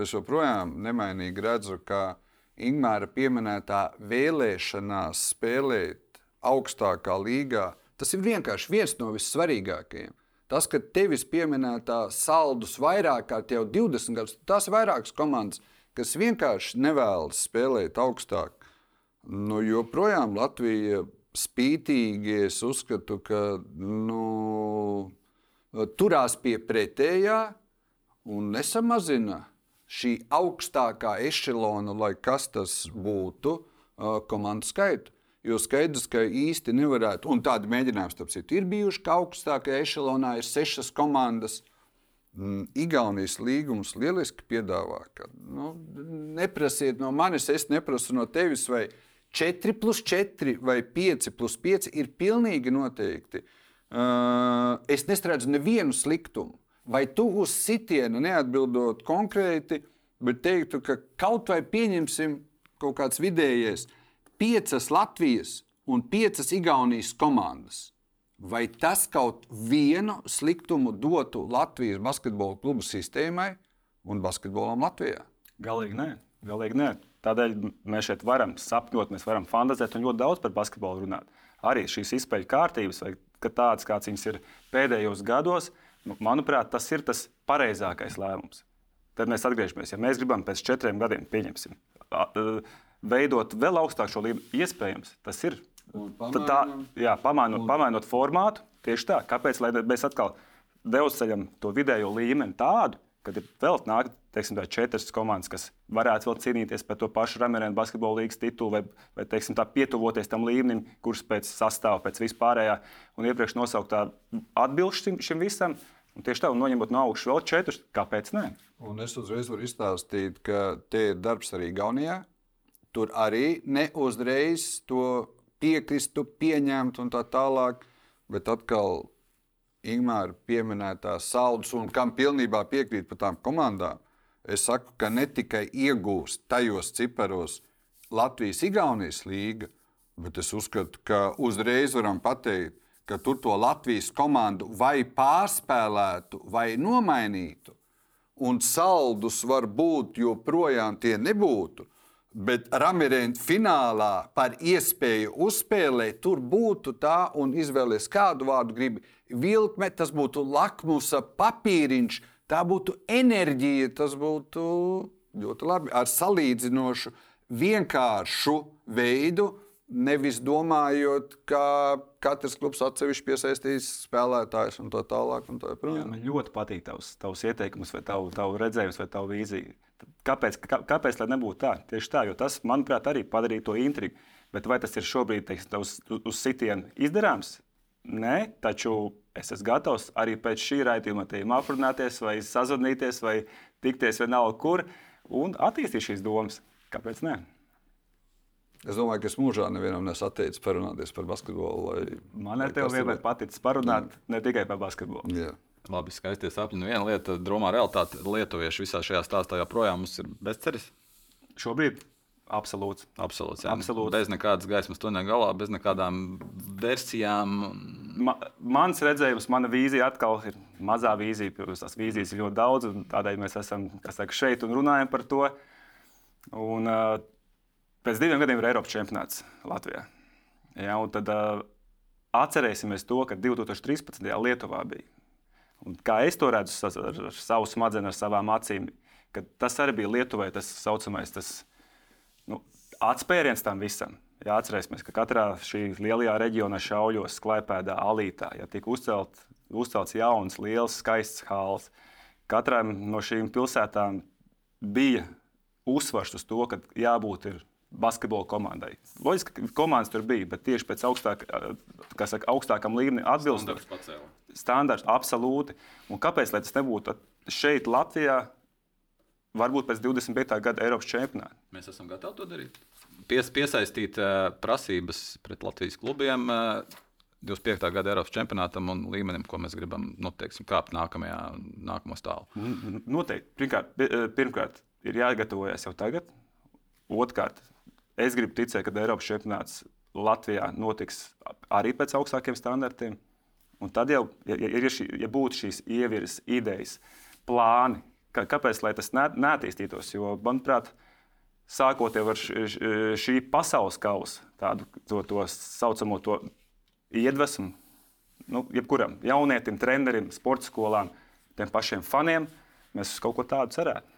es joprojām nemainīgi redzu, ka Ingūna pieminētā vēlēšanās spēlēt augstākā līgā, tas ir vienkārši viens no vissvarīgākajiem. Tas, ka tevis pieminētā saldus vairāk kā jau 20 gadus, tās ir vairākas komandas, kas vienkārši nevēlas spēlēt augstāk. Nu, joprojām Latvija spītīgi es uzskatu, ka nu, turās pie pretējā. un nesamazina šī augstākā ešalona, lai kas tas būtu, komandu skaitu. Jo skaidrs, ka īsti nevarētu, un tādi mēģinājumi, starp citu, ir bijuši, ka augstākajā ešalonā ir sešas komandas. Mm, Igaunijas līgums lieliski piedāvā, ka nu, neprasiet no manis, es neprasu no tevis, vai 4 plus 4 vai 5 plus 5 ir pilnīgi noteikti. Uh, es neredzu nevienu sliktumu. Vai tu uz sitienu neatbildot konkrēti, bet teiktu, ka kaut vai pieņemsim kaut kāds vidējais, piecas Latvijas un piecas Igaunijas komandas. Vai tas kaut vienu sliktumu dotu Latvijas basketbola klubu sistēmai un basketbolam Latvijā? Galīgi nē. Galīgi nē. Tādēļ mēs šeit varam sapņot, mēs varam fantāzēt un ļoti daudz par basketbolu runāt. Arī šīs izspēļu kārtības, vai tādas, kādas viņas ir pēdējos gados, nu, manuprāt, tas ir tas pareizākais lēmums. Tad mēs atgriežamies. Ja mēs gribam pēc četriem gadiem, pieņemsim, veidot vēl augstāku šo līmeni. Iespējams, tas ir. Pamainam, tā, jā, pamainot, pamainot formātu, tieši tā. Kāpēc mēs atkal devuceļam to vidējo līmeni tādu, kad ir vēl nāk, teiksim, tā, četras komandas, kas varētu vēl cīnīties par to pašu Ramerēnu basketbola līnijas titulu, vai, vai teiksim, tā, pietuvoties tam līmenim, kurš pēc sastāvā, pēc vispārējā un iepriekš nosauktā atbilst šim, šim visam. Un tieši tā, un noņemot no augšas vēl četrus, kāpēc ne? Un es uzreiz varu izstāstīt, ka te ir darbs arī Gaunijā tur arī neuzreiz to piekristu, pieņemt un tā tālāk. Bet atkal Ingūna pieminētā saldus un kam pilnībā piekrīt par tām komandām. Es saku, ka ne tikai iegūst tajos ciparos Latvijas-Igaunijas līga, bet es uzskatu, ka uzreiz varam pateikt, ka tur to Latvijas komandu vai pārspēlētu, vai nomainītu. Un saldus var būt, joprojām tie nebūtu. Bet Ramirēna finālā par iespēju uzspēlēt, tur būtu tā, un izvēlēties kādu vārdu gribi. Vilkme, tas būtu lakmusa papīriņš, tā būtu enerģija, tas būtu ļoti labi ar salīdzinošu, vienkāršu veidu. Nevis domājot, ka katrs klubs atsevišķi piesaistīs spēlētājus un tā tālāk. Un tā Jā, man ļoti patīk tavs, tavs ieteikums, vai tavu, tavu redzējums, vai tavu vīziju. Kāpēc, kā, kāpēc tā nebūtu tā? Tieši tā, jo tas, manuprāt, arī padarīja to intrigu. Bet vai tas ir šobrīd teiksim, uz, uz sitienu izdarāms? Nē, taču es esmu gatavs arī pēc šī raidījuma tiem aprunāties, vai sazvanīties, vai tikties vienalga kur un attīstīt šīs domas. Kāpēc ne? Es domāju, ka es mūžā nevienam nesateicu parunāties par basketbolu. Lai, Man ar tevi vienmēr paticis parunāt ne tikai par basketbolu. Jā. Labi, skaisti sapņi. Nu, viena lieta, dromā realitāte, lietuvieši visā šajā stāstā joprojām mums ir bezceris. Šobrīd absolūts. Absolūts, jā. Absolūts. Bez nekādas gaismas tuneļa galā, bez nekādām versijām. Ma, mans redzējums, mana vīzija atkal ir mazā vīzija. Protams, tās vīzijas ir ļoti daudz, un tādēļ mēs esam saka, šeit un runājam par to. Un, uh, pēc diviem gadiem ir Eiropas čempionāts Latvijā. Ja, tad uh, atcerēsimies to, ka 2013. gadā Lietuvā bija Un kā es to redzu ar, ar savu smadzenes, ar savām acīm, tas arī bija Lietuvai tas saucamais tas, nu, atspēriens tam visam. Jā, atcerēsimies, ka katrā šī lielajā reģionā, Šauļos, Klaipēdā, Alītā, ja tika uzcelt, uzcelts jauns, liels, skaists hāls. Katrai no šīm pilsētām bija uzsvars uz to, ka jābūt basketbola komandai. Loģiski, ka komandas tur bija, bet tieši pēc augstāk, saka, augstākam līmenim atbilstoši. Standarts absolūti. Un kāpēc tas nebūtu šeit, Latvijā, varbūt pēc 25. gada Eiropas čempionāta? Mēs esam gatavi to darīt. Pies, piesaistīt uh, prasības pret Latvijas klubiem. Uh, 25. gada Eiropas čempionātam un līmenim, ko mēs gribam nu, teiksim, kāpt nākamajā, nākamo stāvu. Noteikti. Pirmkārt, pirmkārt, ir jāgatavojas jau tagad. Otrkārt, Es gribu ticēt, ka Eiropas čempionāts Latvijā notiks arī pēc augstākiem standartiem. Un tad jau, ja, ja, šī, ja būtu šīs ievirzes, idejas, plāni, ka, kāpēc tas neattīstītos? Jo, manuprāt, sākot ar šī pasaules kausa, tādu to, to saucamo to iedvesmu, nu, jebkuram jaunietim, trenerim, sporta skolām, tiem pašiem faniem, mēs uz kaut ko tādu cerētu.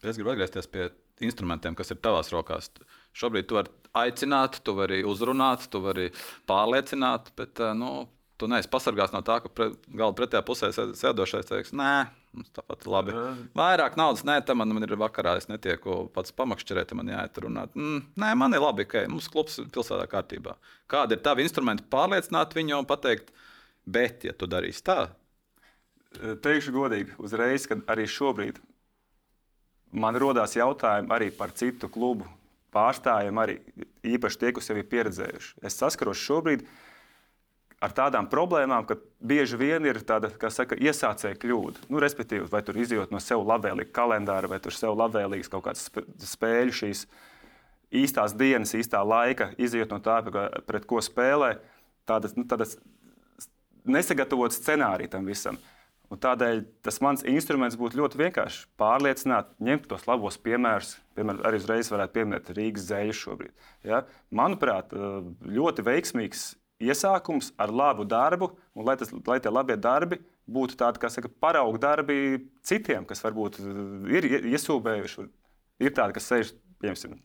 Es gribu atgriezties pie instrumentiem, kas ir tavās rokās. Šobrīd tu vari aicināt, tu vari uzrunāt, tu vari pārliecināt, bet eh, nu, tu neesi pasargāts no tā, ka pre, galda pretējā pusē sēdošais teiks, nē, Mums tāpat labi. Vairāk naudas, nē, tam man, man ir vakarā. Es netieku pats pamakšķerēt, man jāiet runāt. Mm, nē, man ir labi, ka mums klubs ir pilsētā kārtībā. Kādi ir tavi instrumenti pārliecināt viņu un pateikt, bet, ja tu darīsi tā, Teikšu godīgi, uzreiz, kad arī šobrīd man rodas jautājumi arī par citu klubu pārstāvjiem, arī īpaši tie, kas jau ir pieredzējuši. Es saskaros šobrīd ar tādām problēmām, ka bieži vien ir tāda, saka, iesācēja kļūda. Nu, respektīvi, vai tur izjūt no sev labvēlīga kalendāra, vai tur sev labvēlīgas kaut kādas spēļu šīs īstās dienas, īstā laika, izjūt no tā, pret ko spēlē, tādas, nu, tādas nesagatavotas scenārija tam visam. Un tādēļ tas mans instruments būtu ļoti vienkārši pārliecināt, ņemt tos labos piemērus. Piemēram, arī uzreiz varētu pieminēt Rīgas zēļu šobrīd. Ja? Manuprāt, eh, ļoti veiksmīgs iesākums ar labu darbu, un lai, tas, lai tie labie darbi būtu tādi, kā saka, paraugu darbi citiem, kas varbūt eh, ir iesūbējuši. Ir tādi, kas sēž, piemēram,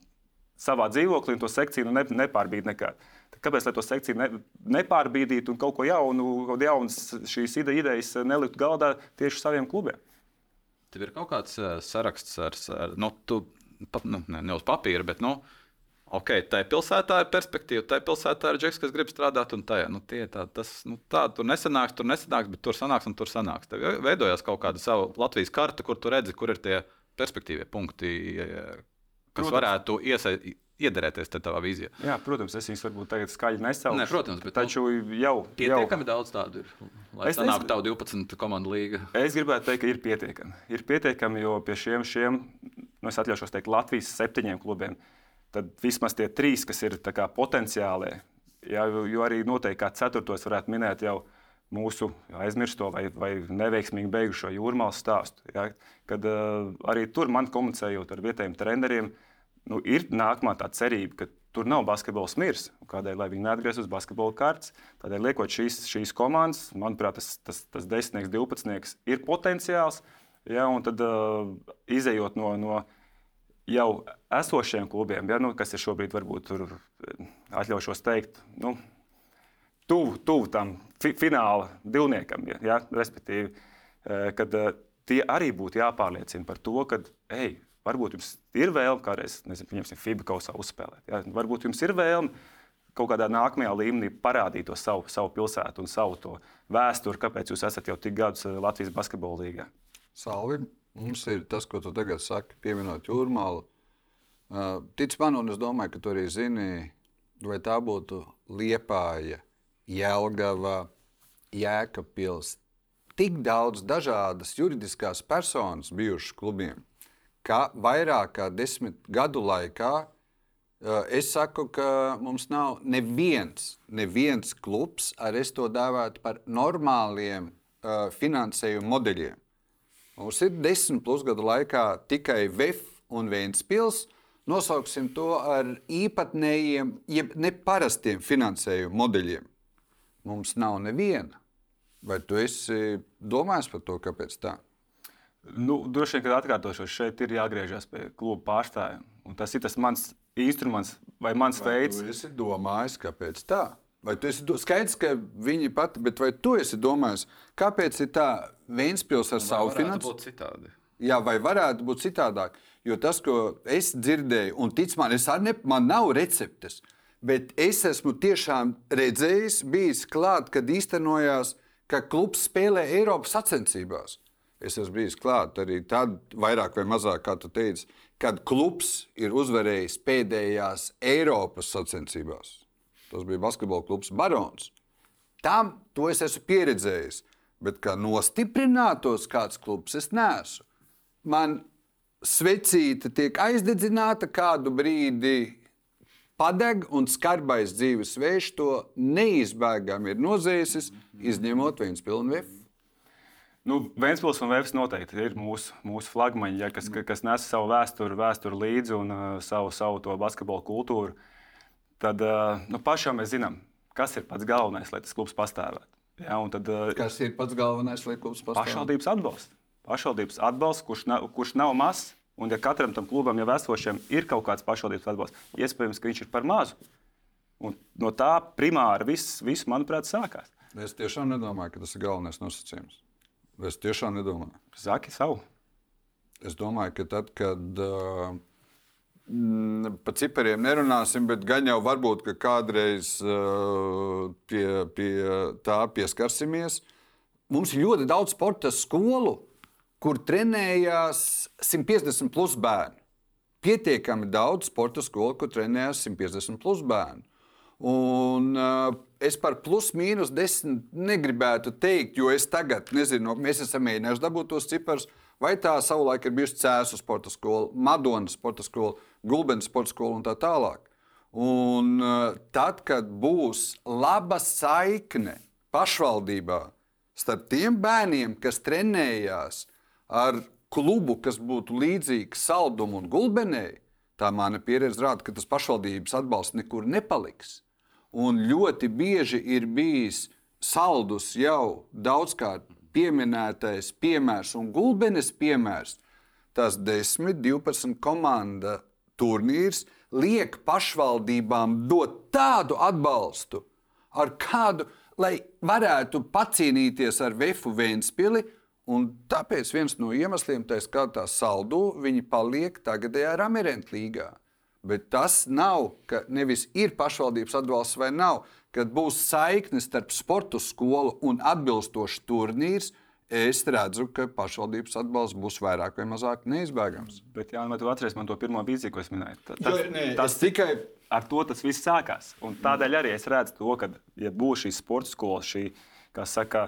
savā dzīvoklī un to sekciju nu, ne, nepārbīd nekādu. Kāpēc to sekciju ne, nepārbīdīt un kaut ko jaunu, kaut jaunas šīs ide, idejas nelikt galdā tieši saviem klubiem? Tev ir kaut kāds uh, saraksts ar, ar nu, tu, pat, nu, ne, ne uz papīra, bet nu, ok, tā ir pilsētā ir perspektīva, tā ir pilsētā ir džeks, kas grib strādāt, un tajā nu, tā, tas, nu, tā tur nesanāks, tur nesanāks, bet tur sanāks un tur sanāks. Tev veidojās kaut kāda sava Latvijas karta, kur tu redzi, kur ir tie perspektīvie punkti, kas Protams. varētu iesaistīt iederēties tavā vīzijā. Jā, protams, es viņus varbūt tagad skaļi nesaukšu. Ne, protams, bet taču jau pietiekami jau... daudz tādu ir. Lai es nāktu tavu 12 komandu līga. Es gribētu teikt, ka ir pietiekami. Ir pietiekami, jo pie šiem, šiem nu, es atļaušos teikt, Latvijas septiņiem klubiem, tad vismaz tie trīs, kas ir potenciālie, jā, jo arī noteikti kā ceturtos varētu minēt jau mūsu aizmirsto vai, vai neveiksmīgi beigušo jūrmālas stāstu. Ja, kad uh, arī tur man komunicējot ar vietējiem treneriem, nu, ir nākamā tā cerība, ka tur nav basketbols mirs. Kādēļ viņi neatgriezīsies uz basketbola kārtas? Tādēļ, liekot šīs, šīs komandas, manuprāt, tas, tas, tas desmitnieks, divpadsmitnieks ir potenciāls. Ja, un tad uh, izējot no, no jau esošiem klubiem, ja, nu, kas ir šobrīd, varbūt tur atļaušos teikt, nu, tuvu, tuvu tam fi fināla divniekam, ja, ja, respektīvi, kad uh, tie arī būtu jāpārliecina par to, ka, ej, Varbūt jums ir vēlme kādreiz, nezinu, pieņemsim, FIBA kausā uzspēlēt. Ja? Varbūt jums ir vēlme kaut kādā nākamajā līmenī parādīt to savu, savu pilsētu un savu vēsturi, kāpēc jūs esat jau tik gadus eh, Latvijas basketbola līgā. Salvi, mums ir tas, ko tu tagad saki, pieminot jūrmālu. Tic man, un es domāju, ka tu arī zini, vai tā būtu Liepāja, Jelgava, Jēkabpils. Tik daudz dažādas juridiskās personas bijušas klubiem ka vairāk kā desmit gadu laikā es saku, ka mums nav neviens, neviens klubs, ar es to dēvētu par normāliem finansējuma modeļiem. Mums ir desmit plus gadu laikā tikai VF un Vēnspils. Nosauksim to ar īpatnējiem, jeb neparastiem finansējuma modeļiem. Mums nav neviena. Vai tu esi domājis par to, kāpēc tā? Nu, droši vien, kad atkārtošos, šeit ir jāgriežas pie kluba pārstāvjiem. Un tas ir tas mans instruments vai mans vai veids. Tu esi domājis, kāpēc tā? Vai tu esi skaidrs, ka viņi pati, bet vai tu esi domājis, kāpēc ir tā Vēnspils ar vai savu finansējumu? Jā, vai varētu būt citādāk? Jo tas, ko es dzirdēju, un tic man, es ne, man nav receptes, bet es esmu tiešām redzējis, bijis klāt, kad īstenojās, ka klubs spēlē Eiropas sacensībās. Es esmu bijis klāt arī tad, vairāk vai mazāk, kā tu teici, kad klubs ir uzvarējis pēdējās Eiropas sacensībās. Tas bija basketbola klubs Barons. Tam to es esmu pieredzējis. Bet kā nostiprinātos kāds klubs, es neesmu. Man svecīte tiek aizdedzināta kādu brīdi, padeg un skarbais dzīves vējš to neizbēgami ir nozēsis, izņemot viens pilnu vefu. Nu, Vēnspils un Vēfs noteikti ir mūsu, mūsu flagmaņi, ja, kas, kas nes savu vēsturi, vēsturi līdzi un uh, savu, savu to basketbola kultūru. Tad uh, nu, pašām mēs zinām, kas ir pats galvenais, lai tas klubs pastāvētu. Ja, tad, uh, kas ir pats galvenais, lai klubs pastāvētu? Pašvaldības atbalsts. Pašvaldības atbalsts, kurš, nav, kurš nav mazs, un ja katram tam klubam jau esošiem ir kaut kāds pašvaldības atbalsts, iespējams, ka viņš ir par mazu. Un no tā primāri viss, viss, manuprāt, sākās. Es tiešām nedomāju, ka tas ir galvenais nosacījums. Es tiešām nedomāju. Zaki savu. Es domāju, ka tad, kad uh, par cipariem nerunāsim, bet gan jau varbūt kādreiz uh, pie, pie tā pieskarsimies. Mums ir ļoti daudz sporta skolu, kur trenējās 150 plus bērnu. Pietiekami daudz sporta skolu, kur trenējās 150 plus bērnu. Un, uh, es par plus mīnus desmit negribētu teikt, jo es tagad nezinu, mēs esam mēģinājuši dabūt tos ciparus. Vai tā savulaik ir bijusi Cēzu sporta skola, Madonas sporta skola, Gulbens sporta skola un tā tālāk. Un uh, tad, kad būs laba saikne pašvaldībā starp tiem bērniem, kas trenējās ar klubu, kas būtu līdzīgs Saldumam un Gulbenei, tā mana pieredze rāda, ka tas pašvaldības atbalsts nekur nepaliks. Un ļoti bieži ir bijis saldus jau daudzkārt pieminētais piemērs un gulbenes piemērs. Tas 10, 12 komanda turnīrs liek pašvaldībām dot tādu atbalstu, ar kādu, lai varētu pacīnīties ar Vēfu Vēnspili. Un tāpēc viens no iemesliem, tā skaitā saldu, viņi paliek tagadējā Ramirenta līgā. Bet tas nav, ka nevis ir pašvaldības atbalsts vai nav, kad būs saikne starp sporta skolu un atbilstošs turnīrs. Es redzu, ka pašvaldības atbalsts būs vairāk vai mazāk neizbēgams. Bet, jā, vai tu atceries man to pirmo vīziju, ko es minēju? Ta, tas, Jo, nē, tas es tikai ar to tas viss sākās. Un tādēļ arī es redzu to, ka, ja būs šī sporta skola, šī, kā saka,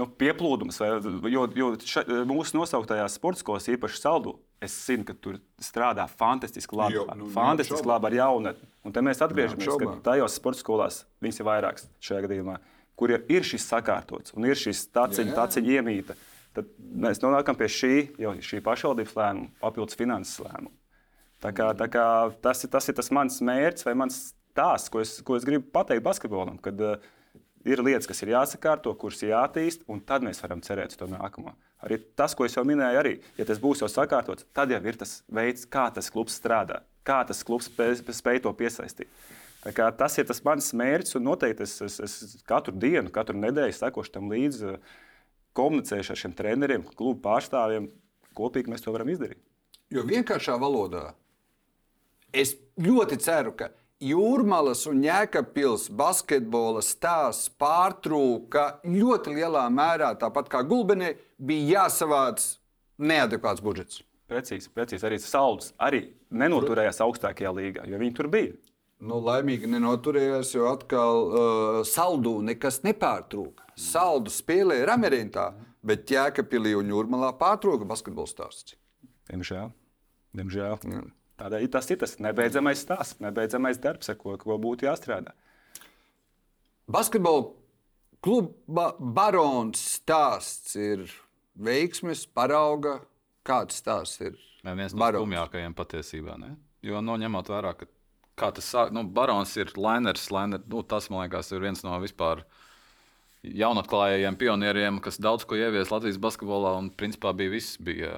nu, pieplūdums, vai, jo, jo ša, mūsu nosauktajās sporta skolās, īpaši saldu, es zinu, ka tur strādā fantastiski labi. Jo, nu, fantastiski labi ar jaunatni. Un te mēs atgriežamies, ka tajos sporta skolās viņas ir vairākas šajā gadījumā, kur ir, šis sakārtots un ir šis taciņa, taciņa iemīta. Tad mēs nonākam pie šī, šī pašvaldības lēmuma, papildus finanses lēmuma. Tā kā, tā kā tas, ir, tas ir tas mans mērķis vai mans stāsts, ko es, ko es gribu pateikt basketbolam. Kad uh, ir lietas, kas ir jāsakārto, kuras ir jāattīst, un tad mēs varam cerēt uz to nākamo. Arī tas, ko es jau minēju, arī, ja tas būs jau sakārtots, tad jau ir tas veids, kā tas klubs strādā, kā tas klubs spēj, spēj to piesaistīt. Tas ir tas mans mērķis, un noteikti es, es, es katru dienu, katru nedēļu sekošu tam līdzi, uh, komunicēšu ar šiem treneriem, klubu pārstāvjiem. Kopīgi mēs to varam izdarīt. Jo vienkāršā valodā es ļoti ceru, ka Jūrmālas un Jēkabpils basketbola stāsts pārtrūka ļoti lielā mērā, tāpat kā Gulbenē, bija jāsavāc neadekvāts budžets. Precīzi, precīzi. Arī Sauls arī nenoturējās augstākajā līgā, jo viņi tur bija. Nu, laimīgi nenoturējās, jo atkal uh, saldū nekas nepārtrūka. Saldu spēlēja Ramerintā, bet Jēkabpilī un Jūrmālā pārtrūka basketbola stāsts. Diemžēl. Diemžēl. Jā. Tādēļ tas ir tas nebeidzamais stāsts, nebeidzamais darbs, ar ko, ko būtu jāstrādā. Basketbola kluba barons stāsts ir veiksmes, parauga. Kāds stāsts ir? Nē, viens no Barons. skumjākajiem patiesībā. Ne? Jo no, ņemot vērā, ka kā tas sāk, nu, barons ir Lainers. Lainer, nu, tas, man liekas, ir viens no vispār jaunatklājējiem pionieriem, kas daudz ko ievies Latvijas basketbolā. Un, principā, bija viss. Bija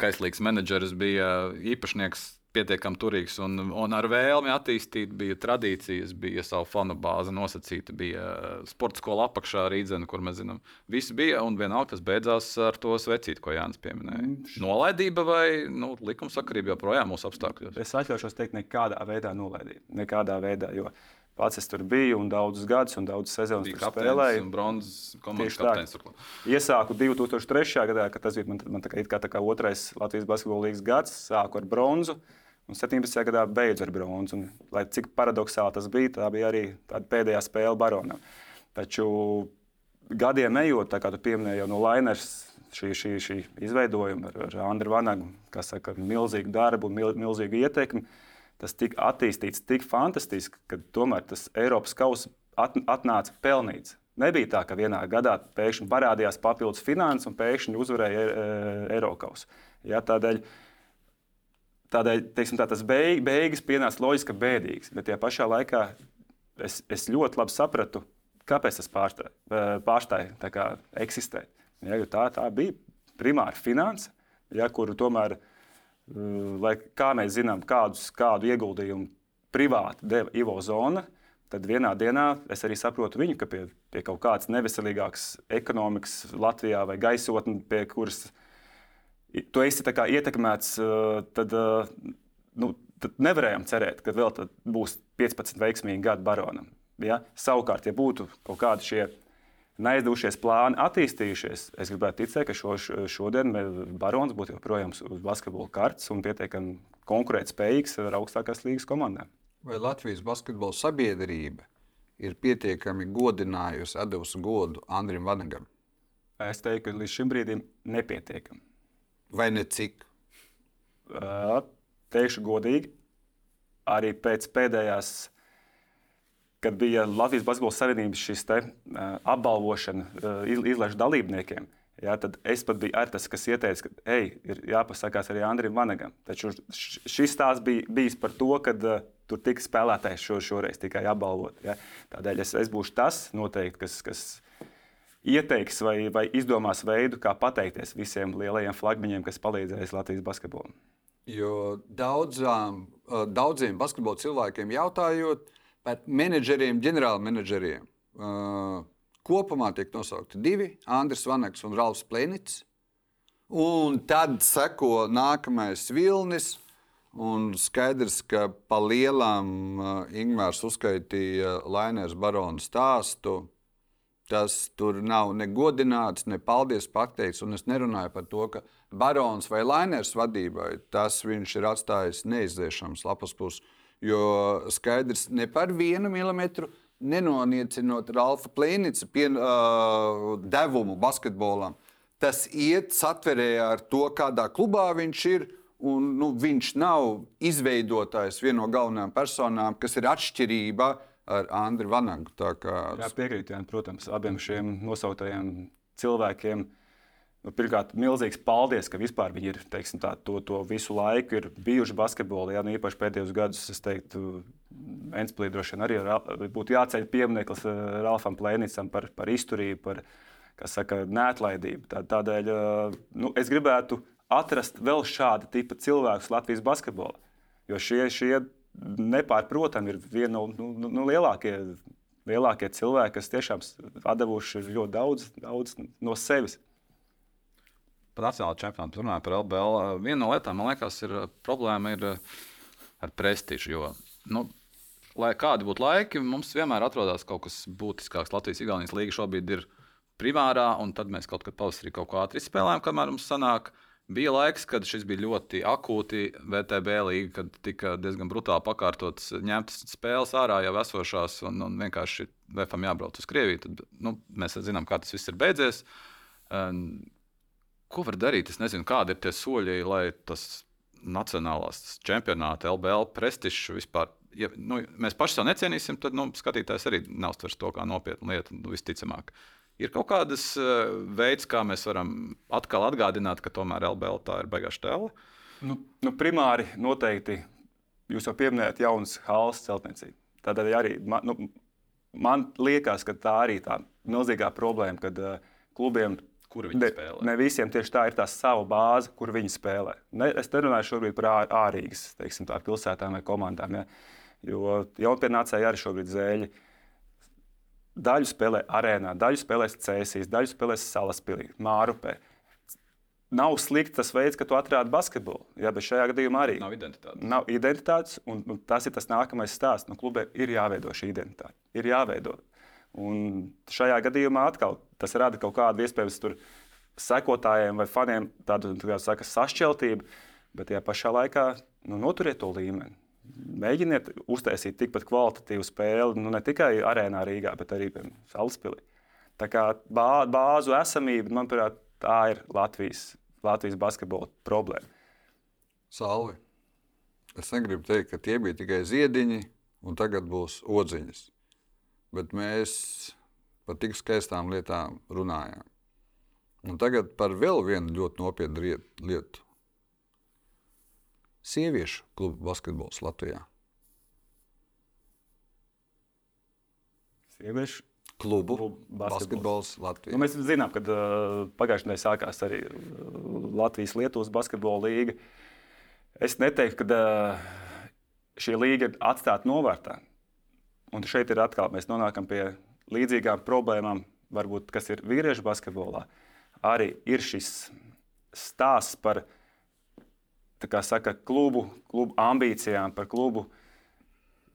kaislīgs menedžeris, bija īpašnieks. Pietiekami turīgs un, un ar vēlmi attīstīt, bija tradīcijas, bija savu fanu bāzi nosacīta, bija sporta skola apakšā rīzena, kur mēs zinām, viss bija. Un vienalga tas beidzās ar to svecīti, ko Jānis pieminēja. Nolaidība vai nu, likumsakarība joprojām mūsu apstākļos. Es atļaušos teikt, nekādā veidā nolaidīt. Nekādā veidā, jo pats es tur biju un daudzus gadus un daudzas sezonas Bija tur spēlēju. bronzas komandas kapteinis. Iesāku 2003. gadā, kad tas bija man, man tā kā, kā, tā kā otrais Latvijas basketbola līnijas gads. Sāku ar bronzu, un 17. gadā beidzu ar bronzu. Un, lai cik paradoxāli tas bija, tā bija arī pēdējā spēle baronam. Taču gadiem ejot, kā tu pieminēji jau no Lainers. Šī, šī, šī izveidojuma ar, ar Andru Vanagu, kas saka, milzīgu darbu un mil, milzīgu ietekmi, tas tika attīstīts tik fantastiski, ka tomēr tas Eiropas kausa at, atnāca pelnīts. Nebija tā, ka vienā gadā pēkšņi parādījās papildus finanses un pēkšņi uzvarēja e, Eiropas. Ja, tādēļ tādēļ teiksim, tā, tas beig, beigas pienāca loģiski bēdīgs, bet tajā pašā laikā es, es ļoti labi sapratu, kāpēc tas pārstāja, pārstāja tā kā eksistēt. Ja, tā, tā bija primāra finanse, ja, kuru tomēr, lai kā mēs zinām, kādus, kādu ieguldījumu privāti deva Ivo Zona, tad vienā dienā es arī saprotu viņu, ka pie, pie kaut kādas neveselīgākas ekonomikas Latvijā vai gaisotnes, pie kuras tu esi ietekmēts, tad, nu, tad nevarējām cerēt, ka vēl būs 15 veiksmīgi gadi baronam. Ja? Savukārt, ja būtu kaut kādi šie neaizdevušies plāni attīstījušies, es gribētu ticēt, ka šo, šodien Barons būtu joprojām uz basketbola kartes un pietiekami konkurētspējīgs ar augstākās līnijas komandām. Vai Latvijas basketbola sabiedrība ir pietiekami godinājusi, devusi godu Andrim Vanagam? Es teiktu, ka līdz šim brīdim nepietiekami. Vai ne cik? Uh, teikšu godīgi, arī pēc pēdējās kad bija Latvijas Basketbola Savienības šis te, uh, apbalvošana uh, izlaižu dalībniekiem. Jā, tad es pat biju tas, kas ieteica, ka, ej, ir jāpasakās arī Andrim Vanagam. Taču šis stāsts bija bijis par to, ka uh, tur tika spēlētājs šo, šoreiz tikai apbalvot. Ja? Tādēļ es, es būšu tas noteikti, kas, kas ieteiks vai, vai izdomās veidu, kā pateikties visiem lielajiem flagmaņiem, kas palīdzēs Latvijas basketbolam. Jo daudzām, daudziem basketbola cilvēkiem jautājot, par menedžeriem, ģenerālmenedžeriem. Uh, kopumā tiek nosaukti divi - Andris Vanaks un Ralfs Plēnits. Un tad seko nākamais vilnis. Un skaidrs, ka pa lielām uh, Ingūns uzskaitīja Lainēs Barona stāstu. Tas tur nav ne godināts, ne paldies pateikts. Un es nerunāju par to, ka Barons vai Lainēs vadībai tas viņš ir atstājis neizdzēšams lapas puses. Jo skaidrs, ne par vienu milimetru nenoniecinot Ralfa pien, uh, devumu basketbolam. Tas iet satverē ar to, kādā klubā viņš ir. Un, nu, viņš nav izveidotājs, viena no galvenajām personām, kas ir atšķirība ar Andriu Vanagu. Kā... Jā, piekrītu, jā, protams, abiem šiem nosauktajiem cilvēkiem. Nu, pirmkārt, milzīgs paldies, ka vispār viņi ir teiksim, tā, to, to visu laiku bijuši basketbolā. Jā, nu, īpaši pēdējos gados, es teiktu, Enspēlī droši vien arī būtu jāceļ piemineklis eh, Ralfam Plēnicam par, par izturību, par saka, neatlaidību. Tā, tādēļ eh, nu, es gribētu atrast vēl šādu tipu cilvēkus Latvijas basketbolā. Jo šie, šie nepārprotami ir viena no nu, nu, nu, lielākie, lielākie cilvēki, kas tiešām devuši ļoti daudz, daudz no sevis par nacionālo čempionātu, runājot par LBL. Viena no lietām, man liekas, ir problēma ir ar prestižu. Jo, nu, lai kādi būtu laiki, mums vienmēr atrodas kaut kas būtiskāks. Latvijas-Igaunijas līga šobrīd ir primārā, un tad mēs kaut kad pavasarī kaut ko ātri spēlējam, kamēr mums sanāk. Bija laiks, kad šis bija ļoti akūti VTB līnija, kad tika diezgan brutāli pakārtotas, ņemtas spēles ārā jau esošās, un, un vienkārši VFM jābrauc uz Krieviju. Tad, nu, mēs zinām, kā tas viss ir beidzies. Um, Ko var darīt? Es nezinu, kādi ir tie soļi, lai tas nacionālās čempionāta, LBL prestižs vispār. Ja nu, mēs paši sev necienīsim, tad nu, skatītājs arī neuztvers to kā nopietnu lietu. Nu, visticamāk, ir kaut kādas uh, veids, kā mēs varam atkal atgādināt, ka tomēr LBL tā ir beigās tēla. Nu, nu, primāri noteikti jūs jau pieminējat jaunas halas celtniecību. Tādēļ arī man, nu, man liekas, ka tā arī tā milzīgā problēma, kad uh, klubiem kur viņi ne, spēlē. Ne visiem tieši tā ir tā sava bāze, kur viņi spēlē. Ne, es nerunāju šobrīd par ārīgas teiksim, tā, pilsētām vai komandām. Ja? Jo jaunpienācēji arī šobrīd zēļi. Daļu spēlē arēnā, daļu spēlēs cēsīs, daļu spēlēs salaspīlī, mārupē. Nav slikti tas veids, ka tu atrādi basketbolu. Jā, bet šajā gadījumā arī nav identitātes. Nav identitātes, un, tas ir tas nākamais stāsts. No klubiem ir jāveido šī identitāte. Ir jāveido. Un šajā gadījumā atkal tas rada kaut kādu iespējams tur sekotājiem vai faniem tādu tā saka, sašķeltību, bet tajā pašā laikā nu, noturiet to līmeni. Mēģiniet uztaisīt tikpat kvalitatīvu spēli, nu, ne tikai arēnā Rīgā, bet arī Salaspīlī. Tā kā bā, bāzu esamība, manuprāt, tā ir Latvijas, Latvijas basketbola problēma. Salvi. Es negribu teikt, ka tie bija tikai ziediņi, un tagad būs odziņas bet mēs par tik skaistām lietām runājām. Un tagad par vēl vienu ļoti nopietnu lietu. Sieviešu klubu basketbols Latvijā. Sieviešu klubu, basketbols, basketbols Latvijā. Nu, mēs zinām, ka uh, pagājušajā nedēļā sākās arī uh, Latvijas-Lietuvas basketbola līga. Es neteiktu, ka uh, šī līga ir atstāta novārtā. Un šeit ir atkal mēs nonākam pie līdzīgām problēmām, varbūt, kas ir vīriešu basketbolā. Arī ir šis stāsts par saka, klubu, klubu ambīcijām, par klubu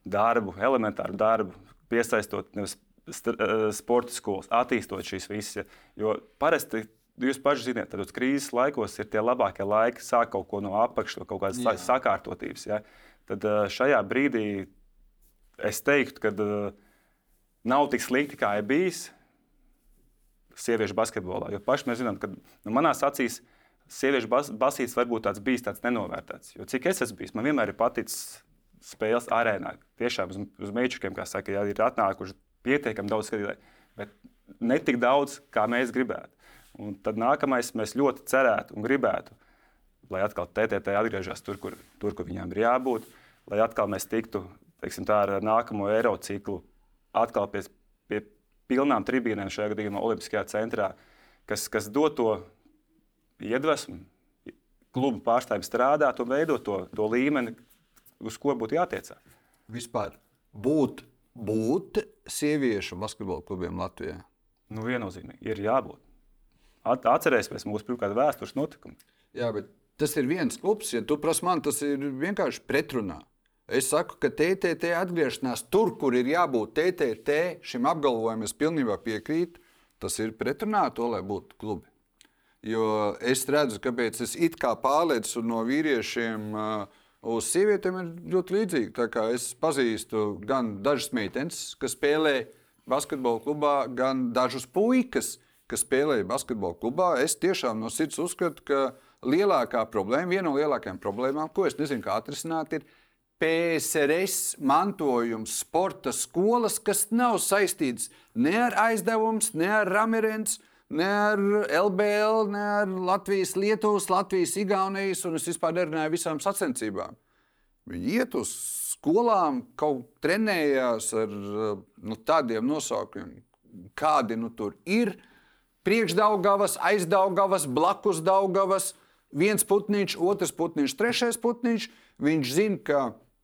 darbu, elementāru darbu, piesaistot nevis eh, sporta skolas, attīstot šīs visas. Jo parasti jūs paši zināt, ka krīzes laikos ir tie labākie laiki, sāk kaut ko no apakšas, kaut kādas Jā. sakārtotības. Ja? Tad eh, šajā brīdī es teiktu, ka uh, nav tik slikti, kā ir bijis sieviešu basketbolā. Jo paši mēs zinām, ka nu, manās acīs sieviešu bas basīts varbūt tāds bijis tāds nenovērtēts. Jo cik es esmu bijis, man vienmēr ir paticis spēles arēnā. Tiešām uz, uz mečukiem, kā saka, jā, ir atnākuši pietiekami daudz skatītāju, bet ne tik daudz, kā mēs gribētu. Un tad nākamais mēs ļoti cerētu un gribētu, lai atkal TTT atgriežas tur, kur, tur, kur viņām ir jābūt, lai atkal mēs tiktu teiksim, tā, ar nākamo eiro ciklu atkal pie, pie pilnām tribīnēm šajā gadījumā Olimpiskajā centrā, kas, kas dod to iedvesmu klubu pārstāvjiem strādāt un veidot to, to līmeni, uz ko būtu jātiecās. Vispār būt, būt sieviešu basketbola klubiem Latvijā? Nu, viennozīmīgi ir jābūt. At, atcerēsimies mūsu pirmkārt vēstures notikumu. Jā, bet tas ir viens klubs. Ja tu prasi man, tas ir vienkārši pretrunā. Es saku, ka TTT atgriešanās tur, kur ir jābūt TTT, šim apgalvojumam es pilnībā piekrītu. Tas ir pretrunā to, lai būtu klubi. Jo es redzu, kāpēc es it kā pārlieku no vīriešiem uz sievietēm, ir ļoti līdzīgi. Es pazīstu gan dažas meitenes, kas spēlē basketbola klubā, gan dažus puikas, kas spēlē basketbola klubā. Es tiešām no sirds uzskatu, ka lielākā problēma, viena no lielākajām problēmām, ko es nezinu, kā atrisināt, ir PSRS mantojums, sporta skolas, kas nav saistīts ne ar aizdevums, ne ar Ramirens, ne ar LBL, ne ar Latvijas, Lietuvas, Latvijas, Igaunijas, un es vispār nerunāju visām sacensībām. Viņi iet uz skolām, kaut trenējās ar nu, tādiem nosaukumiem, kādi nu tur ir. Priekšdaugavas, aizdaugavas, blakus daugavas, viens putniņš, otrs putniņš, trešais putniņš. Viņš zina, ka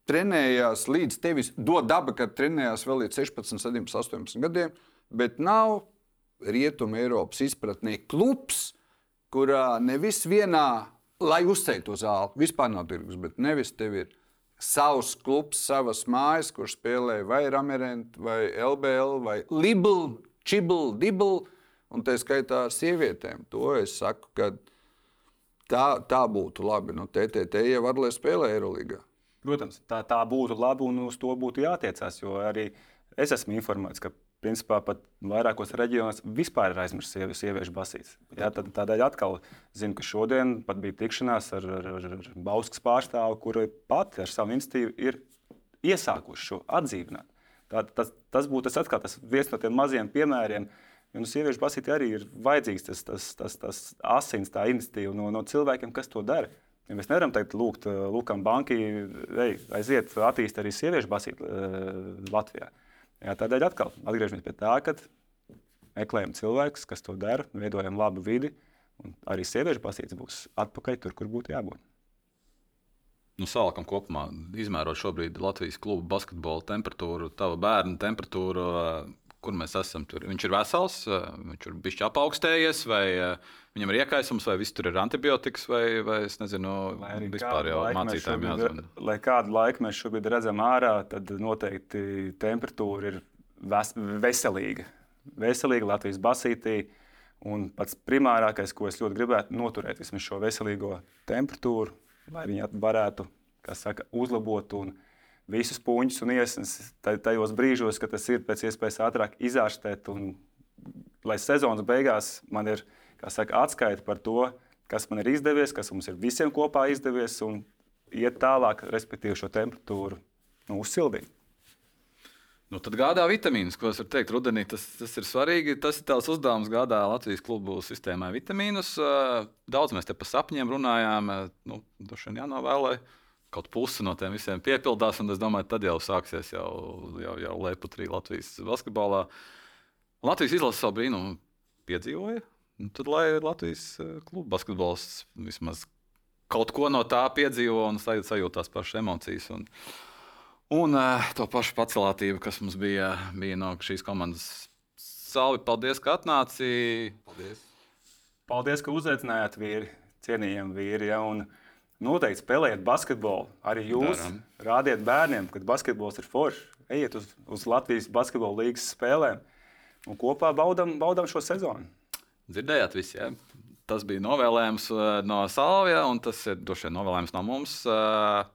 trenējās līdz tevis, dod daba, kad trenējās vēl līdz 16, 17, 18 gadiem, bet nav Rietumē Eiropas izpratnē klubs, kurā nevis vienā, lai uzceļtu to zāli, vispār nav tirgus, bet nevis tev ir savs klubs, savas mājas, kur spēlē vai Ramerent, vai LBL, vai Libel, Čibel, Dibel, un tā skaitā ar sievietēm. To es saku, ka tā, tā būtu labi. Nu, TTT jau var, lai spēlē Eirolandā. Protams, tā, tā būtu labi un uz to būtu jātiecās. Jo arī es esmu informēts, ka principā pat vairākos reģionos vispār ir aizmirsts sievi, sieviešu basīts. Jā, tad, tādēļ atkal zinu, ka šodien pat bija tikšanās ar, ar, ar, ar Bauskas pārstāvu, kuri pati ar savu institīvu ir iesākuši šo atdzīvināt. Tā, tas, tas būtu tas, atkal, tas viens no tiem maziem piemēriem. Nu, sieviešu basītē arī ir vajadzīgs tas, tas, tas, tas asins, tā iniciatīva no, no cilvēkiem, kas to dara. Ja mēs nevaram teikt, lūgt, eh, lūkam, bankai, aiziet, attīstīt arī sieviešu basīti uh, Latvijā. Jā, tādēļ atkal atgriežamies pie tā, ka meklējam cilvēkus, kas to dara, veidojam labu vidi, arī sieviešu basītis būs atpakaļ tur, kur būtu jābūt. Nu, Sākam kopumā izmērot šobrīd Latvijas klubu basketbola temperatūru, tava bērna temperatūru, kur mēs esam. Tur. Viņš ir vesels, viņš ir bijis apaugstējies, vai viņam ir iekaisums, vai viss tur ir antibiotikas, vai, vai es nezinu, vispār jau mācītājiem jāzina. Lai kādu laiku mēs šobrīd redzam ārā, tad noteikti temperatūra ir ves veselīga. Veselīga Latvijas basītī. Un pats primārākais, ko es ļoti gribētu, ir noturēt šo veselīgo temperatūru, lai viņi varētu saka, uzlabot un uzlabot visus puņus un iesnas tajos brīžos, kad tas ir pēc iespējas ātrāk izārstēt. Un, lai sezonas beigās man ir saka, atskaita par to, kas man ir izdevies, kas mums ir visiem kopā izdevies, un iet tālāk, respektīvi, šo temperatūru nu, uzsildīt. Nu, tad gādā vitamīnus, ko es varu teikt, rudenī tas, tas ir svarīgi. Tas ir tavs uzdevums gādā Latvijas klubu sistēmai vitamīnus. Daudz mēs te par sapņiem runājām. Nu, Droši vien jānovēlē kaut pusi no tiem visiem piepildās, un es domāju, tad jau sāksies jau, jau, jau leputrī Latvijas basketbolā. Latvijas izlase savu brīnumu piedzīvoja. Tad, lai Latvijas eh, kluba basketbols vismaz kaut ko no tā piedzīvo un sajūt tās pašas emocijas. Un, Un uh, to pašu pacelātību, kas mums bija, bija no šīs komandas. Salvi, paldies, ka atnāci. Paldies! Paldies, ka uzaicinājāt vīri, cienījami vīri. Ja, un noteikti spēlējiet basketbolu. Arī jūs Daram. rādiet bērniem, ka basketbols ir foršs. Ejiet uz, uz Latvijas basketbola līnijas spēlēm un kopā baudām, baudām šo sezonu. Dzirdējāt, visi. Ja? Tas bija novēlējums uh, no Salvija, un tas ir droši vien novēlējums no mums. Uh,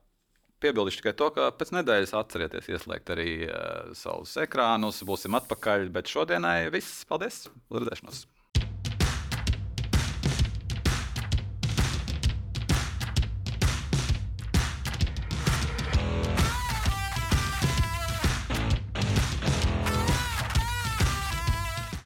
Piebildīšu tikai to, ka pēc nedēļas atcerieties ieslēgt arī uh, savus ekrānus. Būsim atpakaļ, bet šodienai viss. Paldies! Uz redzēšanos!